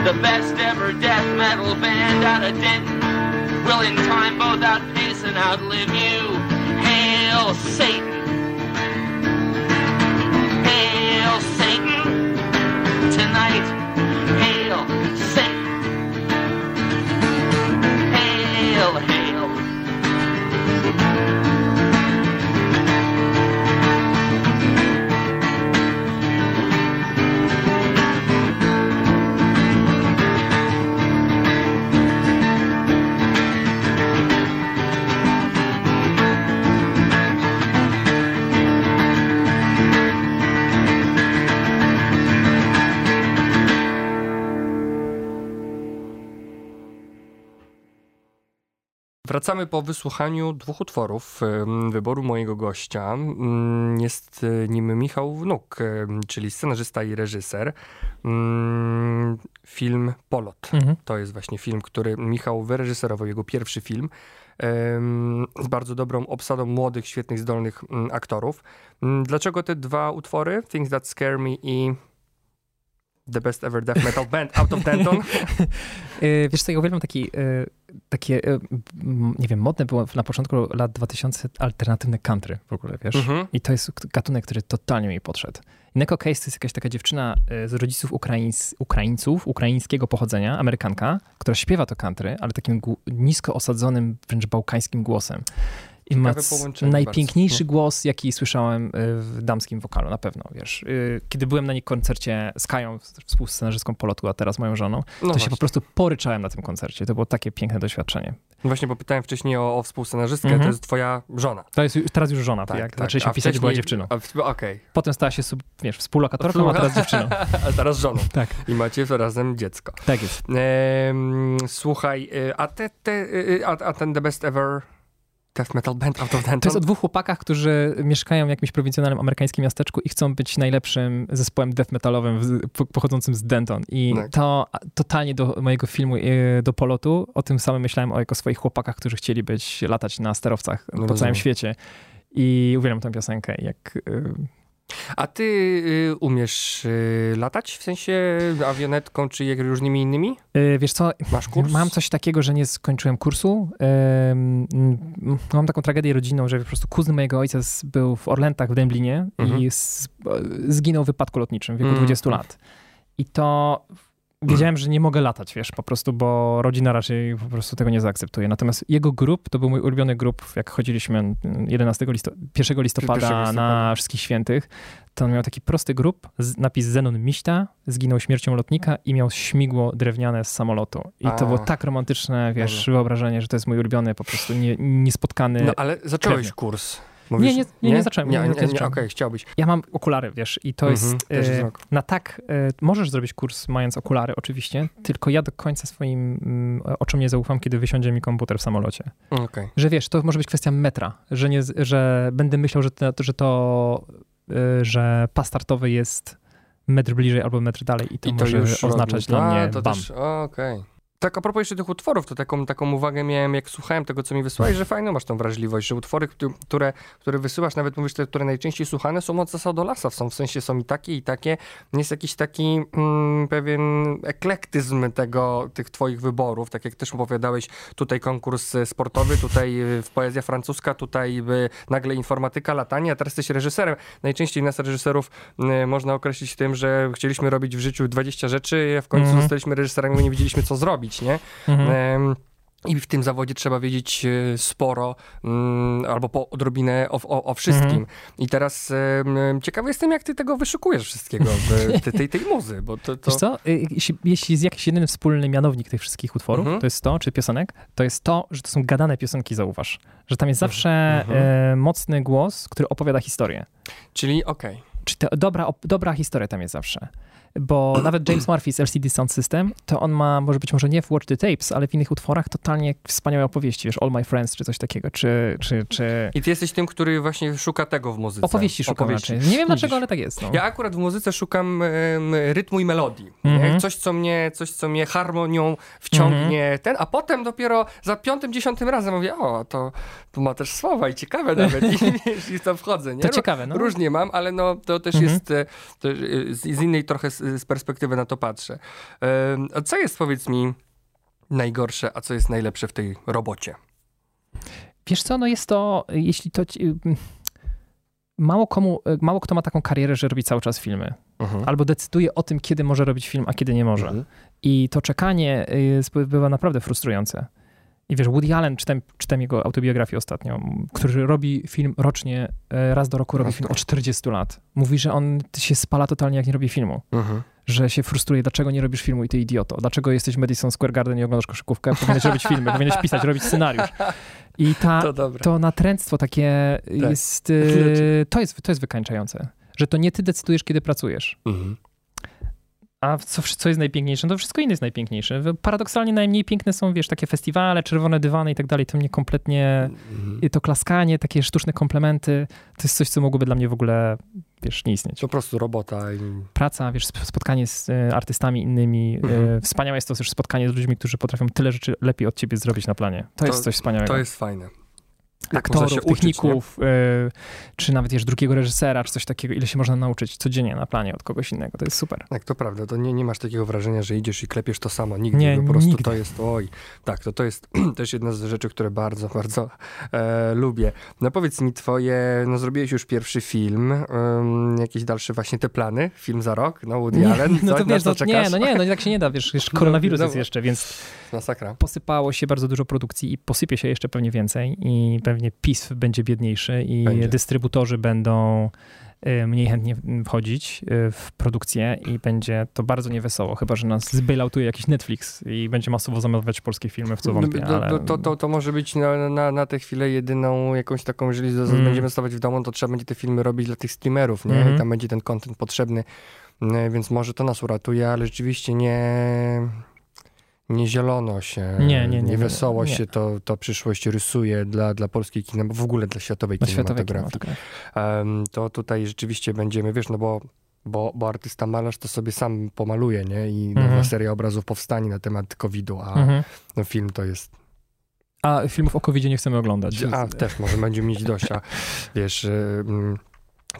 The best ever death metal band out of Denton will in time both outpace and outlive you. Hail Satan! Wracamy po wysłuchaniu dwóch utworów wyboru mojego gościa. Mm, Jest e, nim Michał Wnuk, czyli scenarzysta i reżyser. Mm, Film Polot. Mhm. To jest właśnie film, który Michał wyreżyserował, jego pierwszy film. Z bardzo dobrą obsadą młodych, świetnych, zdolnych mm, aktorów. Dlaczego te dwa utwory? Things That Scare Me i The Best Ever Death Metal Band Out of Denton. [laughs] Y, Wiesz co, ja uwielbiam taki, y, takie, m, nie wiem, modne było na początku lat 2000 alternatywne country w ogóle, wiesz? Mhm. I to jest gatunek, który totalnie mi podszedł. Neko Case to jest jakaś taka dziewczyna y, z rodziców Ukraińc, Ukraińców, ukraińskiego pochodzenia, Amerykanka, która śpiewa to country, ale takim nisko osadzonym, wręcz bałkańskim głosem. I ma najpiękniejszy bardzo. głos, jaki słyszałem y, w damskim wokalu, na pewno, wiesz. Y, Kiedy byłem na jej koncercie z Kają, współscenarzystką Polotu, a teraz moją żoną, No to się właśnie. po prostu poryczałem na tym koncercie. To było takie piękne doświadczenie. Właśnie, bo pytałem wcześniej o, o współscenarzystkę, Mhm. to jest twoja żona. To jest teraz już żona, tak, jak zaczęliśmy pisać, była dziewczyną. Okej, Potem stała się, sub, wiesz, współlokatorką, a teraz dziewczyną. [laughs] a teraz żoną. Tak. I macie razem dziecko. Tak jest. Ehm, słuchaj, y, a, te, te, a, a ten The Best Ever Death Metal Band Out of Denton? To jest o dwóch chłopakach, którzy mieszkają w jakimś prowincjonalnym amerykańskim miasteczku i chcą być najlepszym zespołem death metalowym w- po- pochodzącym z Denton. I Tak. to totalnie do mojego filmu e, do polotu, o tym samym myślałem o jako swoich chłopakach, którzy chcieli być, latać na sterowcach No po rozumiem. całym świecie. I uwielbiam tę piosenkę. Jak, e, A ty y, umiesz y, latać? W sensie awionetką czy jak różnymi innymi? Yy, wiesz co, Masz kurs? mam coś takiego, że nie skończyłem kursu. Mam taką tragedię rodzinną, że po prostu kuzyn mojego ojca z, był w Orlentach w Dęblinie Mhm. i z, zginął w wypadku lotniczym w wieku Mhm. 20 lat. I to wiedziałem, że nie mogę latać, wiesz, po prostu, bo rodzina raczej po prostu tego nie zaakceptuje. Natomiast jego grup, to był mój ulubiony grup, jak chodziliśmy mm, 11 listo 1 listopada, 1 listopada. na Wszystkich Świętych, to on miał taki prosty grup, napis Zenon Miśta, zginął śmiercią lotnika i miał śmigło drewniane z samolotu. I A. to było tak romantyczne, wiesz, wyobrażenie, że to jest mój ulubiony, po prostu nie, niespotkany. No ale zacząłeś krewny. kurs. Nie, nie- nie, nie zacząłem, Nie, nie, nie, nie okej, chciałbyś. Ja mam okulary, wiesz, i to Mhm, jest e, wzrok. na tak, e, możesz zrobić kurs mając okulary oczywiście, tylko ja do końca swoim mm, oczom nie zaufam, kiedy wysiądzie mi komputer w samolocie. Okej. Że wiesz, to może być kwestia metra, że, nie, że będę myślał, że to, że to, e, że pas startowy jest metr bliżej albo metr dalej i to, I to może oznaczać dla A, mnie to bam. też, okej. Tak, a propos jeszcze tych utworów, to taką, taką uwagę miałem, jak słuchałem tego, co mi wysłałeś, że fajną masz tą wrażliwość, że utwory, któ- które, które wysyłasz, nawet mówisz, te, które najczęściej słuchane, są od zasad do lasa, są w sensie są i takie, i takie. Jest jakiś taki mm, pewien eklektyzm tego, tych twoich wyborów, tak jak też opowiadałeś, tutaj konkurs e, sportowy, tutaj e, w poezja francuska, tutaj e, nagle informatyka, latanie, a teraz jesteś reżyserem. Najczęściej nas reżyserów e, można określić tym, że chcieliśmy robić w życiu 20 rzeczy, a w końcu Mhm. zostaliśmy reżyserami, bo nie wiedzieliśmy, co zrobić, nie? Mhm. I w tym zawodzie trzeba wiedzieć e, sporo, mm, albo po odrobinę o, o, o wszystkim. Mhm. I teraz ciekawy jestem, jak ty tego wyszukujesz wszystkiego, tej, tej, tej muzy, bo to... to... Wiesz co, Y, jeśli, jeśli jest jakiś jedyny wspólny mianownik tych wszystkich utworów, Mhm. to jest to, czy piosenek, to jest to, że to są gadane piosenki, zauważ. Że tam jest zawsze Mhm. e, mocny głos, który opowiada historię. Czyli okej. Czy to dobra, dobra historia tam jest zawsze. Bo nawet James Murphy z LCD Sound System, to on ma, może być może nie w Watch the Tapes, ale w innych utworach totalnie wspaniałe opowieści, wiesz, All My Friends, czy coś takiego, czy... czy, czy... I ty jesteś tym, który właśnie szuka tego w muzyce. Opowieści szukam raczej. Nie wiem dlaczego, ale tak jest. No. Ja akurat w muzyce szukam em, rytmu i melodii. Mhm. Nie? Coś, co mnie, coś, co mnie harmonią wciągnie Mhm. ten, a potem dopiero za piątym, dziesiątym razem mówię, o, to tu ma też słowa i ciekawe nawet [laughs] i, wiesz, i to wchodzę. Nie? To ciekawe, no. Różnie mam, ale no, to też Mhm. jest, e, to, e, z, z innej trochę z, perspektywy na to patrzę. A co jest, powiedz mi, najgorsze, a co jest najlepsze w tej robocie? Wiesz co, no jest to, jeśli to... Mało, komu, mało kto ma taką karierę, że robi cały czas filmy. Albo decyduje o tym, kiedy może robić film, a kiedy nie może. Mhm. I to czekanie jest, bywa naprawdę frustrujące. I wiesz, Woody Allen, czytam, czytam jego autobiografię ostatnio, który robi film rocznie, e, raz do roku robi film od 40 lat. Mówi, że on się spala totalnie, jak nie robi filmu. Mhm. Że się frustruje, dlaczego nie robisz filmu i ty idioto. Dlaczego jesteś w Madison Square Garden i oglądasz koszykówkę? Powinieneś robić filmy, powinieneś pisać, robić scenariusz. [laughs] I ta, To dobre. to natręctwo takie Tak. jest, e, to jest, to jest wykańczające. Że to nie ty decydujesz, kiedy pracujesz. Mhm. A co, co jest najpiękniejsze? No to wszystko inne jest najpiękniejsze. Paradoksalnie najmniej piękne są, wiesz, takie festiwale, czerwone dywany i tak dalej. To mnie kompletnie, Mhm. to klaskanie, takie sztuczne komplementy, to jest coś, co mogłoby dla mnie w ogóle, wiesz, nie istnieć. Po prostu robota i... Praca, wiesz, sp- spotkanie z e, artystami innymi. Mhm. E, wspaniałe jest to też spotkanie z ludźmi, którzy potrafią tyle rzeczy lepiej od ciebie zrobić na planie. To, To- jest coś wspaniałego. To jest fajne. Można Aktorów, uczyć, techników, e, czy nawet wiesz, drugiego reżysera, czy coś takiego, ile się można nauczyć codziennie na planie od kogoś innego. To jest super. Tak, to prawda. To nie, nie masz takiego wrażenia, że idziesz i klepiesz to samo. Nigdy. Nie, po prostu nigdy. to jest, oj, tak, to, to jest [clears throat] też jedna z rzeczy, które bardzo, bardzo e, lubię. No powiedz mi twoje, no zrobiłeś już pierwszy film, jakieś dalsze właśnie te plany, film za rok, no Woody Nie, Allen, [laughs] no to wiesz, no, czekasz? nie, no nie, no tak się nie da, wiesz, [laughs] jeszcze No, koronawirus no. jest jeszcze, więc Masakra. posypało się bardzo dużo produkcji i posypie się jeszcze pewnie więcej i pewnie PIS będzie biedniejszy i Będzie. dystrybutorzy będą y, mniej chętnie wchodzić y, w produkcję i będzie to bardzo niewesoło, chyba, że nas zbailoutuje jakiś Netflix i będzie masowo zamawiać polskie filmy, w co wątpię, No, ale... to, to, to, może być na, na, na tę chwilę jedyną jakąś taką, jeżeli Mm. będziemy stawać w domu, to trzeba będzie te filmy robić dla tych streamerów, nie? Mhm. I tam będzie ten content potrzebny, e, więc może to nas uratuje, ale rzeczywiście nie... Nie zielono się, Nie, nie, nie, nie, wesoło nie. się to, to przyszłość rysuje dla, dla polskiej kina, bo w ogóle dla światowej na światowej kinematografii. kinematografii. Em, to tutaj rzeczywiście będziemy, wiesz, no bo, bo, bo artysta malarz to sobie sam pomaluje, nie? I nowa Mhm. seria obrazów powstanie na temat COVID-u, a Mhm. no, film to jest A filmów o covid nie chcemy oglądać. a, też może będziemy mieć dość, a [laughs] wiesz,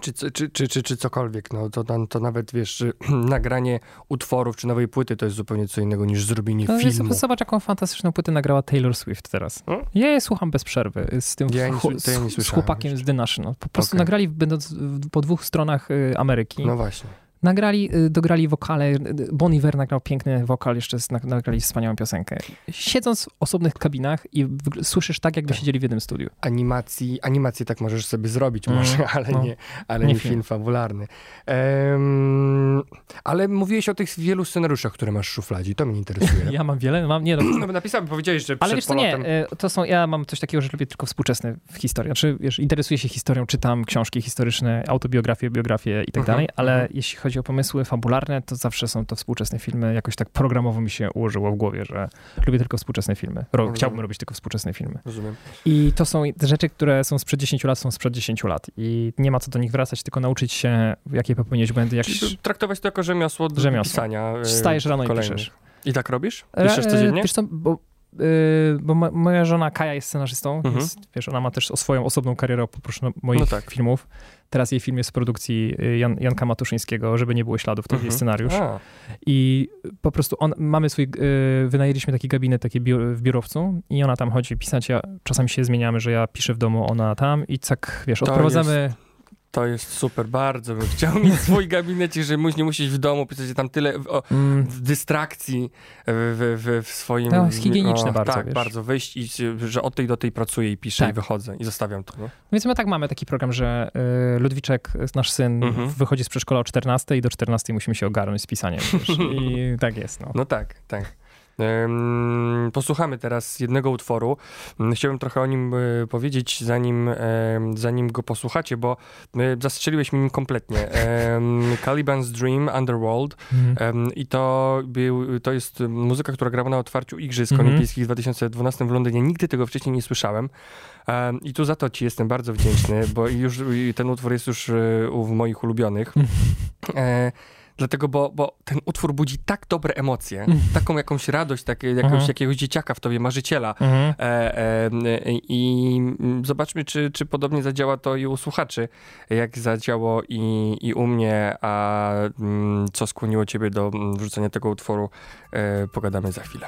czy, czy, czy, czy, czy, cokolwiek, no to, to, nawet, wiesz, [clears throat] nagranie utworów czy nowej płyty to jest zupełnie co innego niż zrobienie No, filmu. Zobacz, jaką fantastyczną płytę nagrała Taylor Swift teraz. Hmm? Ja je słucham bez przerwy z tym Ja nie to ja nie z, z chłopakiem jeszcze. z The National. Po prostu Okej. nagrali, będąc po dwóch stronach y, Ameryki, No właśnie. Nagrali, y, dograli wokale. y, Bon Iver nagrał piękny wokal, jeszcze nagrali wspaniałą piosenkę. Siedząc w osobnych kabinach i słyszysz tak, jakby Tak. siedzieli w jednym studiu. Animacji, animację tak możesz sobie zrobić Mm, może, [laughs] ale, no. nie, ale Nie nie, film. film fabularny. Em, ale mówiłeś o tych wielu scenariuszach, które masz w szufladzi, to mnie interesuje. [laughs] Ja mam wiele, mam, nie no, [clears throat] No napisałem, powiedziałeś, że Ale wiesz co, nie, polotem... e, to są, ja mam coś takiego, że lubię tylko współczesne w historii. Znaczy, wiesz, interesuję się historią, czytam książki historyczne, autobiografie, biografie i tak Mhm, dalej, ale mhm. jeśli chodzi o pomysły fabularne, to zawsze są to współczesne filmy. Jakoś tak programowo mi się ułożyło w głowie, że lubię tylko współczesne filmy. Ro, chciałbym robić tylko współczesne filmy. Rozumiem. I to są te rzeczy, które są sprzed 10 lat, są sprzed 10 lat. I nie ma co do nich wracać, tylko nauczyć się, jakie popełnić błędy, jak Czyli traktować to jako rzemiosło do Rzemiosło. pisania. e, wstajesz rano i piszesz. I tak robisz? Re- Piszesz codziennie? Wiesz co, bo, yy, bo mo- moja żona Kaja jest scenarzystą, Mhm. więc wiesz, ona ma też o swoją osobną karierę oprócz no, moich No tak. filmów. Teraz jej film jest w produkcji y, Jan, Janka Matuszyńskiego, żeby nie było śladów, to Mhm. jest scenariusz. A, I po prostu on, mamy swój, yy, wynajęliśmy taki gabinet taki w biurowcu i ona tam chodzi pisać, ja, czasami się zmieniamy, że ja piszę w domu, ona tam i tak, wiesz, To odprowadzamy... to jest super, bardzo bym chciał mieć swój gabinecie, że mu- nie musisz w domu pisać tam tyle o, Mm, w dystrakcji w, w, w, w swoim... To jest higieniczne bardzo, Tak, wiesz. bardzo. Wyjść i że od tej do tej pracuję i piszę Tak. i wychodzę i zostawiam to, nie? Więc my tak mamy taki program, że y, Ludwiczek, nasz syn, Mhm. wychodzi z przedszkola o 14 i do 14 musimy się ogarnąć z pisaniem. [laughs] I tak jest. No. No tak, tak. Posłuchamy teraz jednego utworu. Mm, Chciałbym trochę o nim e, powiedzieć, zanim, zanim go posłuchacie, bo e, zastrzeliłeś mi nim kompletnie. [laughs] Caliban's Dream, Underworld. Mhm. I to, był, to jest muzyka, która grała na otwarciu Igrzysk Mhm. Olimpijskich w 2012 w Londynie. Nigdy tego wcześniej nie słyszałem. Em, I tu za to ci jestem bardzo wdzięczny, bo już ten utwór jest już e, u- w moich ulubionych. Dlatego, bo, bo ten utwór budzi tak dobre emocje, Mhm. taką jakąś radość, takie, jakąś, Mhm. jakiegoś dzieciaka w tobie, marzyciela. Mhm. E, e, I mm, zobaczmy, czy, czy podobnie zadziała to i u słuchaczy, jak zadziałało i, i u mnie, a mm, co skłoniło ciebie do mm, wrzucenia tego utworu, e, pogadamy za chwilę.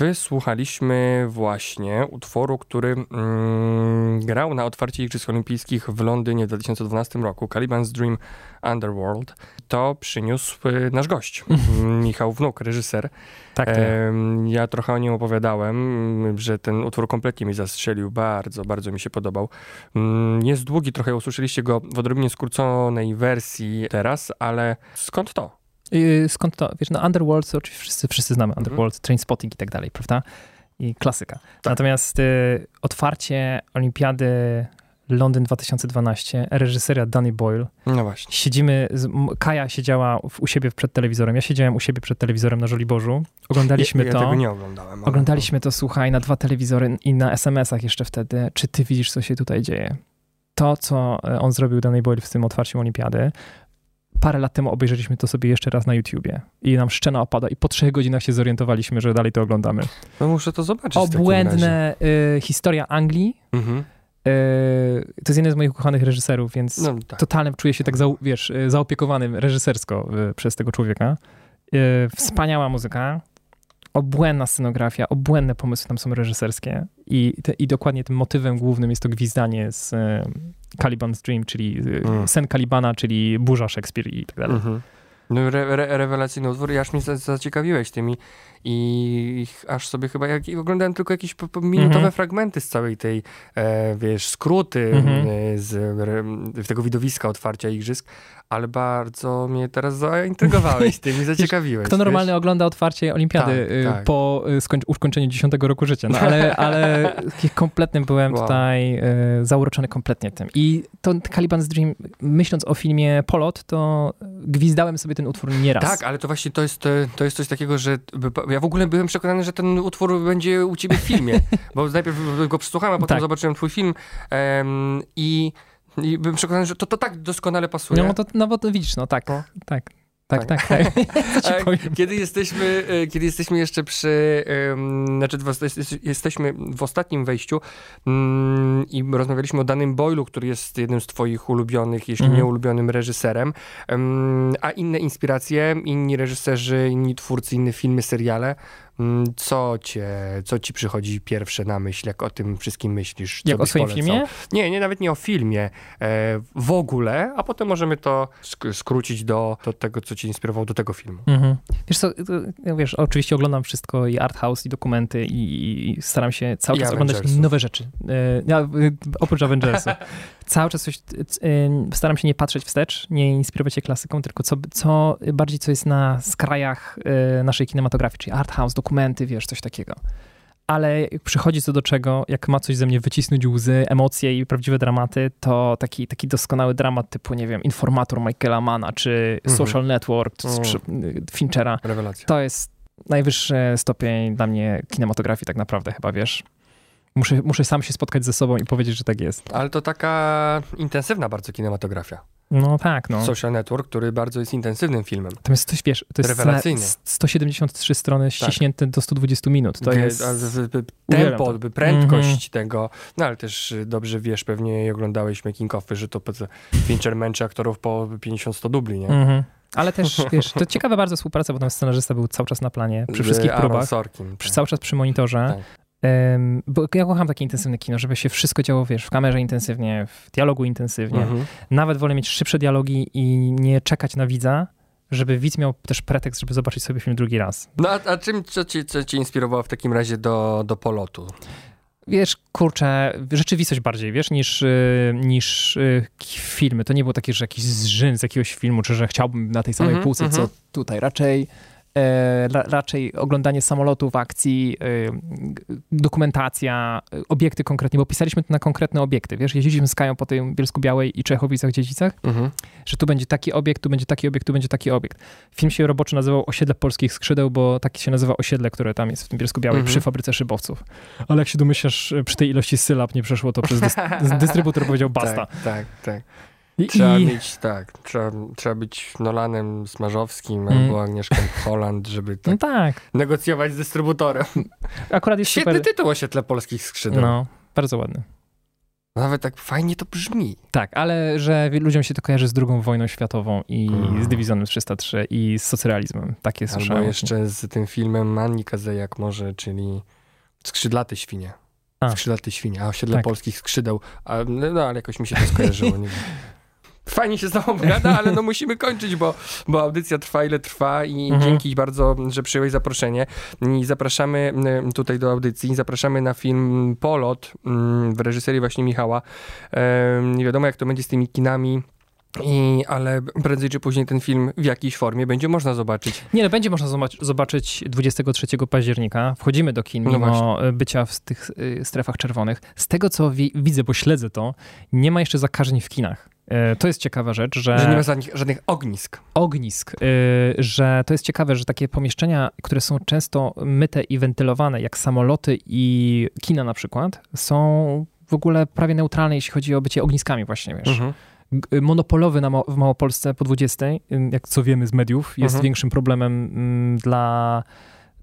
Wysłuchaliśmy właśnie utworu, który mm, grał na otwarcie Igrzysk Olimpijskich w Londynie w 2012 roku, Caliban's Dream Underworld. To przyniósł y, nasz gość, [laughs] Michał Wnuk, reżyser. Tak, ja. Em, ja trochę o nim opowiadałem, mm, że ten utwór kompletnie mi zastrzelił, bardzo, bardzo mi się podobał. Mm, Jest długi, trochę usłyszeliście go w odrobinnie skróconej wersji teraz, ale skąd to? Yy, skąd to? Wiesz, no Underworld to oczywiście wszyscy, wszyscy znamy Mhm. Underworld, Trainspotting i tak dalej, prawda? I klasyka. Tak. Natomiast y, otwarcie Olimpiady Londyn 2012, reżyseria Danny Boyle. No właśnie. Siedzimy, z, Kaja siedziała w, u siebie przed telewizorem, ja siedziałem u siebie przed telewizorem na Żoliborzu. Oglądaliśmy ja, ja to. tego nie oglądałem. Oglądaliśmy to, słuchaj, na dwa telewizory i na SMS-ach jeszcze wtedy. Czy ty widzisz, co się tutaj dzieje? To, co e, on zrobił Danny Boyle w tym otwarciem Olimpiady, parę lat temu obejrzeliśmy to sobie jeszcze raz na YouTubie i nam szczena opada i po trzech godzinach się zorientowaliśmy, że dalej to oglądamy. No muszę to zobaczyć. Obłędne y, historia Anglii. Mhm. Y, to jest jeden z moich ukochanych reżyserów, więc No tak. totalnie czuję się tak, zau, wiesz, y, zaopiekowanym reżysersko y, przez tego człowieka. Y, Wspaniała muzyka, obłędna scenografia, obłędne pomysły tam są reżyserskie i, te, i dokładnie tym motywem głównym jest to gwizdanie z y, Caliban's Dream, czyli y, Mm. sen Calibana, czyli burza Szekspir i tak dalej. Mhm. No re, re, rewelacyjny utwór, aż mnie za- zaciekawiłeś tymi i aż sobie chyba, jak i oglądałem tylko jakieś po minutowe Mhm. fragmenty z całej tej, e, wiesz, skróty Mhm. e, z re, tego widowiska otwarcia igrzysk, ale bardzo mnie teraz zaintrygowałeś tym i [laughs] zaciekawiłeś. Kto wiesz? normalnie ogląda otwarcie olimpiady Tak, y, tak. po y, skończ- ukończeniu 10 roku życia, no ale, [laughs] ale kompletnym byłem Wow. tutaj y, zauroczony kompletnie tym. I to Caliban's Dream, myśląc o filmie Polot, to gwizdałem sobie ten utwór nieraz. Tak, ale to właśnie to jest, to jest coś takiego, że ja w ogóle byłem przekonany, że ten utwór będzie u ciebie w filmie, [laughs] bo najpierw go przesłuchałem, a potem Tak. zobaczyłem twój film em, i, i byłem przekonany, że to, to tak doskonale pasuje. No, to, no bo to widzisz, no tak, No. tak, tak, Tak. tak, tak. [laughs] [laughs] Powiem? Kiedy jesteśmy, e, kiedy jesteśmy jeszcze przy, znaczy jesteśmy w ostatnim wejściu mm, i rozmawialiśmy o danym Boylu, który jest jednym z twoich ulubionych, jeśli Mhm. nie ulubionym reżyserem, Em, a inne inspiracje, inni reżyserzy, inni twórcy, inne filmy, seriale, co cię, co ci przychodzi pierwsze na myśl, jak o tym wszystkim myślisz? Co Jak o swoim polecał? filmie? Nie, nie, nawet nie o filmie, e, w ogóle, a potem możemy to sk- skrócić do, do tego, co cię inspirowało do tego filmu. Mhm. Wiesz co, to, wiesz, oczywiście oglądam wszystko i art house, i dokumenty i, i staram się cały czas oglądać nowe rzeczy. E, ja, e, oprócz Avengersu. [laughs] cały czas coś, staram się nie patrzeć wstecz, nie inspirować się klasyką, tylko co, co bardziej, co jest na skrajach e, naszej kinematografii, czyli art house, dokumenty, wiesz, coś takiego. Ale jak przychodzi co do czego, jak ma coś ze mnie wycisnąć łzy, emocje i prawdziwe dramaty, to taki, taki doskonały dramat typu, nie wiem, Informator Michaela Manna, czy Mhm. Social Network, czy, czy Finchera, Rewelacja. to jest najwyższy stopień dla mnie kinematografii tak naprawdę chyba, wiesz. Muszę, muszę sam się spotkać ze sobą i powiedzieć, że tak jest. Ale to taka intensywna bardzo kinematografia. No tak, no. Social Network, który bardzo jest intensywnym filmem. Natomiast coś, wiesz, to jest Rewelacyjny. sta- 173 strony ściśnięte do 120 minut. To jest... Tempo, to. prędkość Mhm. tego. No ale też y, dobrze wiesz, pewnie oglądałeś making offy, że to Fincher męczy aktorów po 50-100 dubli, nie? Mhm. Ale też, wiesz, to ciekawa bardzo współpraca, bo tam scenarzysta był cały czas na planie, przy wszystkich próbach, Sorkin. przy, tak. cały czas przy monitorze. Tak. Bo ja kocham takie intensywne kino, żeby się wszystko działo, wiesz, w kamerze intensywnie, w dialogu intensywnie. Mhm. Nawet wolę mieć szybsze dialogi i nie czekać na widza, żeby widz miał też pretekst, żeby zobaczyć sobie film drugi raz. No a, a czym, co ci, co ci inspirowało w takim razie do, do polotu? Wiesz, kurczę, rzeczywistość bardziej, wiesz, niż, y, niż y, filmy. To nie było takie, że jakiś zżyn z jakiegoś filmu, czy że chciałbym na tej samej Mhm, półce, co mhm. tutaj. Raczej, ra, raczej oglądanie samolotów, akcji, y, dokumentacja, y, obiekty konkretnie, bo pisaliśmy to na konkretne obiekty, wiesz, jeździliśmy z Kają po tej Bielsku-Białej i Czechowicach-Dziedzicach, Mhm. że tu będzie taki obiekt, tu będzie taki obiekt, tu będzie taki obiekt. Film się roboczo nazywał Osiedle Polskich Skrzydeł, bo taki się nazywa osiedle, które tam jest w tym Bielsku Białej Mhm. przy fabryce szybowców. Ale jak się domyślasz, przy tej ilości sylab nie przeszło to przez dys- [laughs] dystrybutor powiedział basta. Tak, tak, tak. Trzeba i mieć, tak, trzeba, trzeba być Nolanem Smarzowskim Mm. albo Agnieszką Holland, żeby tak no tak, negocjować z dystrybutorem. akurat jest Świetny super. tytuł Osiedle Polskich Skrzydeł. No, bardzo ładny. Nawet tak fajnie to brzmi. Tak, ale że ludziom się to kojarzy z II wojną światową i Mhm. z Dywizjonem 303 i z socrealizmem. Takie Albo słyszałem. jeszcze z tym filmem Manni Kazejak może, czyli Skrzydlate świnie. A. Skrzydlate świnie, a osiedle Tak. polskich skrzydeł. A, no, no, ale jakoś mi się to skojarzyło. Nie wiem. [laughs] Fajnie się z tobą gada, ale no musimy kończyć, bo, bo audycja trwa ile trwa i Mhm. dzięki bardzo, że przyjąłeś zaproszenie. I zapraszamy mm, tutaj do audycji, zapraszamy na film Polot mm, w reżyserii właśnie Michała. Nie wiadomo jak to będzie z tymi kinami, i, ale prędzej czy później ten film w jakiejś formie będzie można zobaczyć. Nie, no będzie można zobac- zobaczyć 23 października. Wchodzimy do kin, No mimo e, bycia w tych y, strefach czerwonych. Z tego, co wi- widzę, bo śledzę to, nie ma jeszcze zakażeń w kinach. E, To jest ciekawa rzecz, że, Że nie ma żadnych, żadnych ognisk. ognisk, y, że to jest ciekawe, że takie pomieszczenia, które są często myte i wentylowane, jak samoloty i kina na przykład, są w ogóle prawie neutralne, jeśli chodzi o bycie ogniskami właśnie, wiesz. Mhm. G- monopolowy na, w Małopolsce po 20, ym, jak co wiemy z mediów, jest Mhm. większym problemem mm, dla,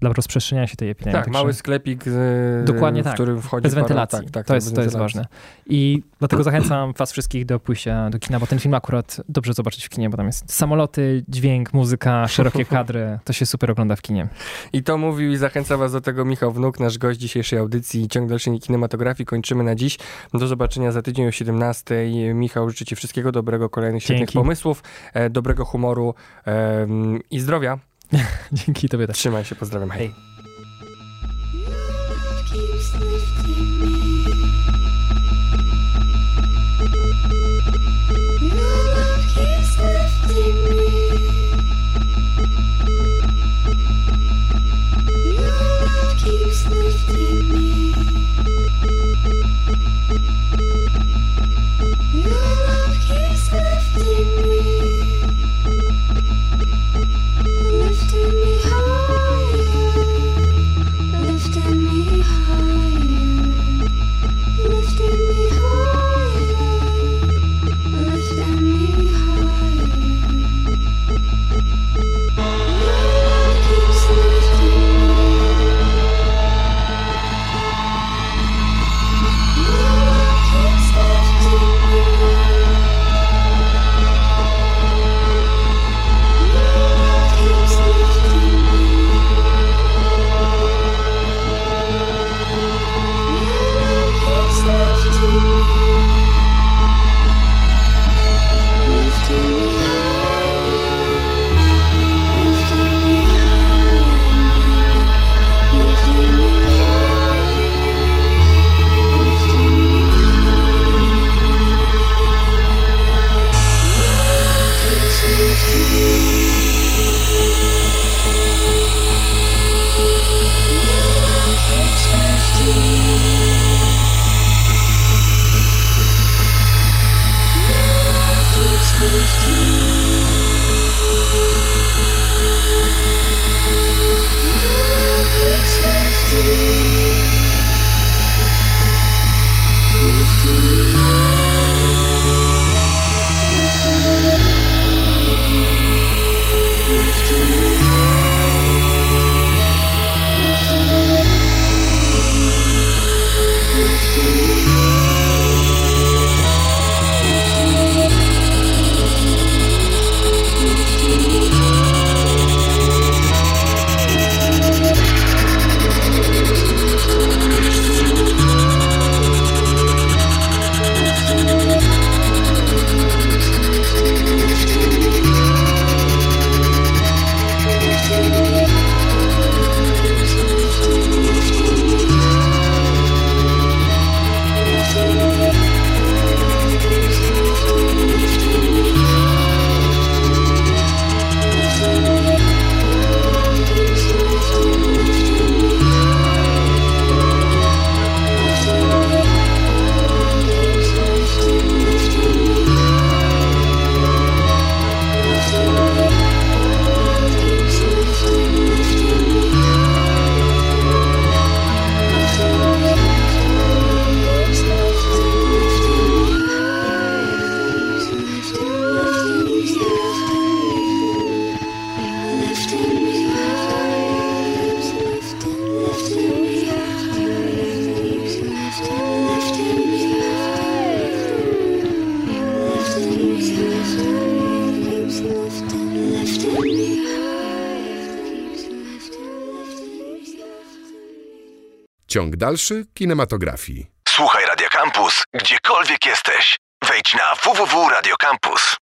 dla rozprzestrzeniania się tej epidemii. Tak, Także mały sklepik, z, Dokładnie w tak. którym wchodzi bez para- wentylacji. Tak, tak, to tak, jest, to jest ważne. I dlatego zachęcam was wszystkich do pójścia do kina, bo ten film akurat dobrze zobaczyć w kinie, bo tam jest samoloty, dźwięk, muzyka, [laughs] szerokie kadry. To się super ogląda w kinie. I to mówił i zachęca was do tego Michał Wnuk, nasz gość dzisiejszej audycji Ciąg dalszy kinematografii. Kończymy na dziś. Do zobaczenia za tydzień o 17. Michał, życzę ci wszystkiego dobrego, kolejnych świetnych Dzięki. pomysłów, e, dobrego humoru i zdrowia. [laughs] Dzięki tobie też. Trzymaj się, pozdrawiam. Hej. keeps dalszy kinematografii. Słuchaj Radio Campus, gdziekolwiek jesteś. Wejdź na www.radiocampus.fm.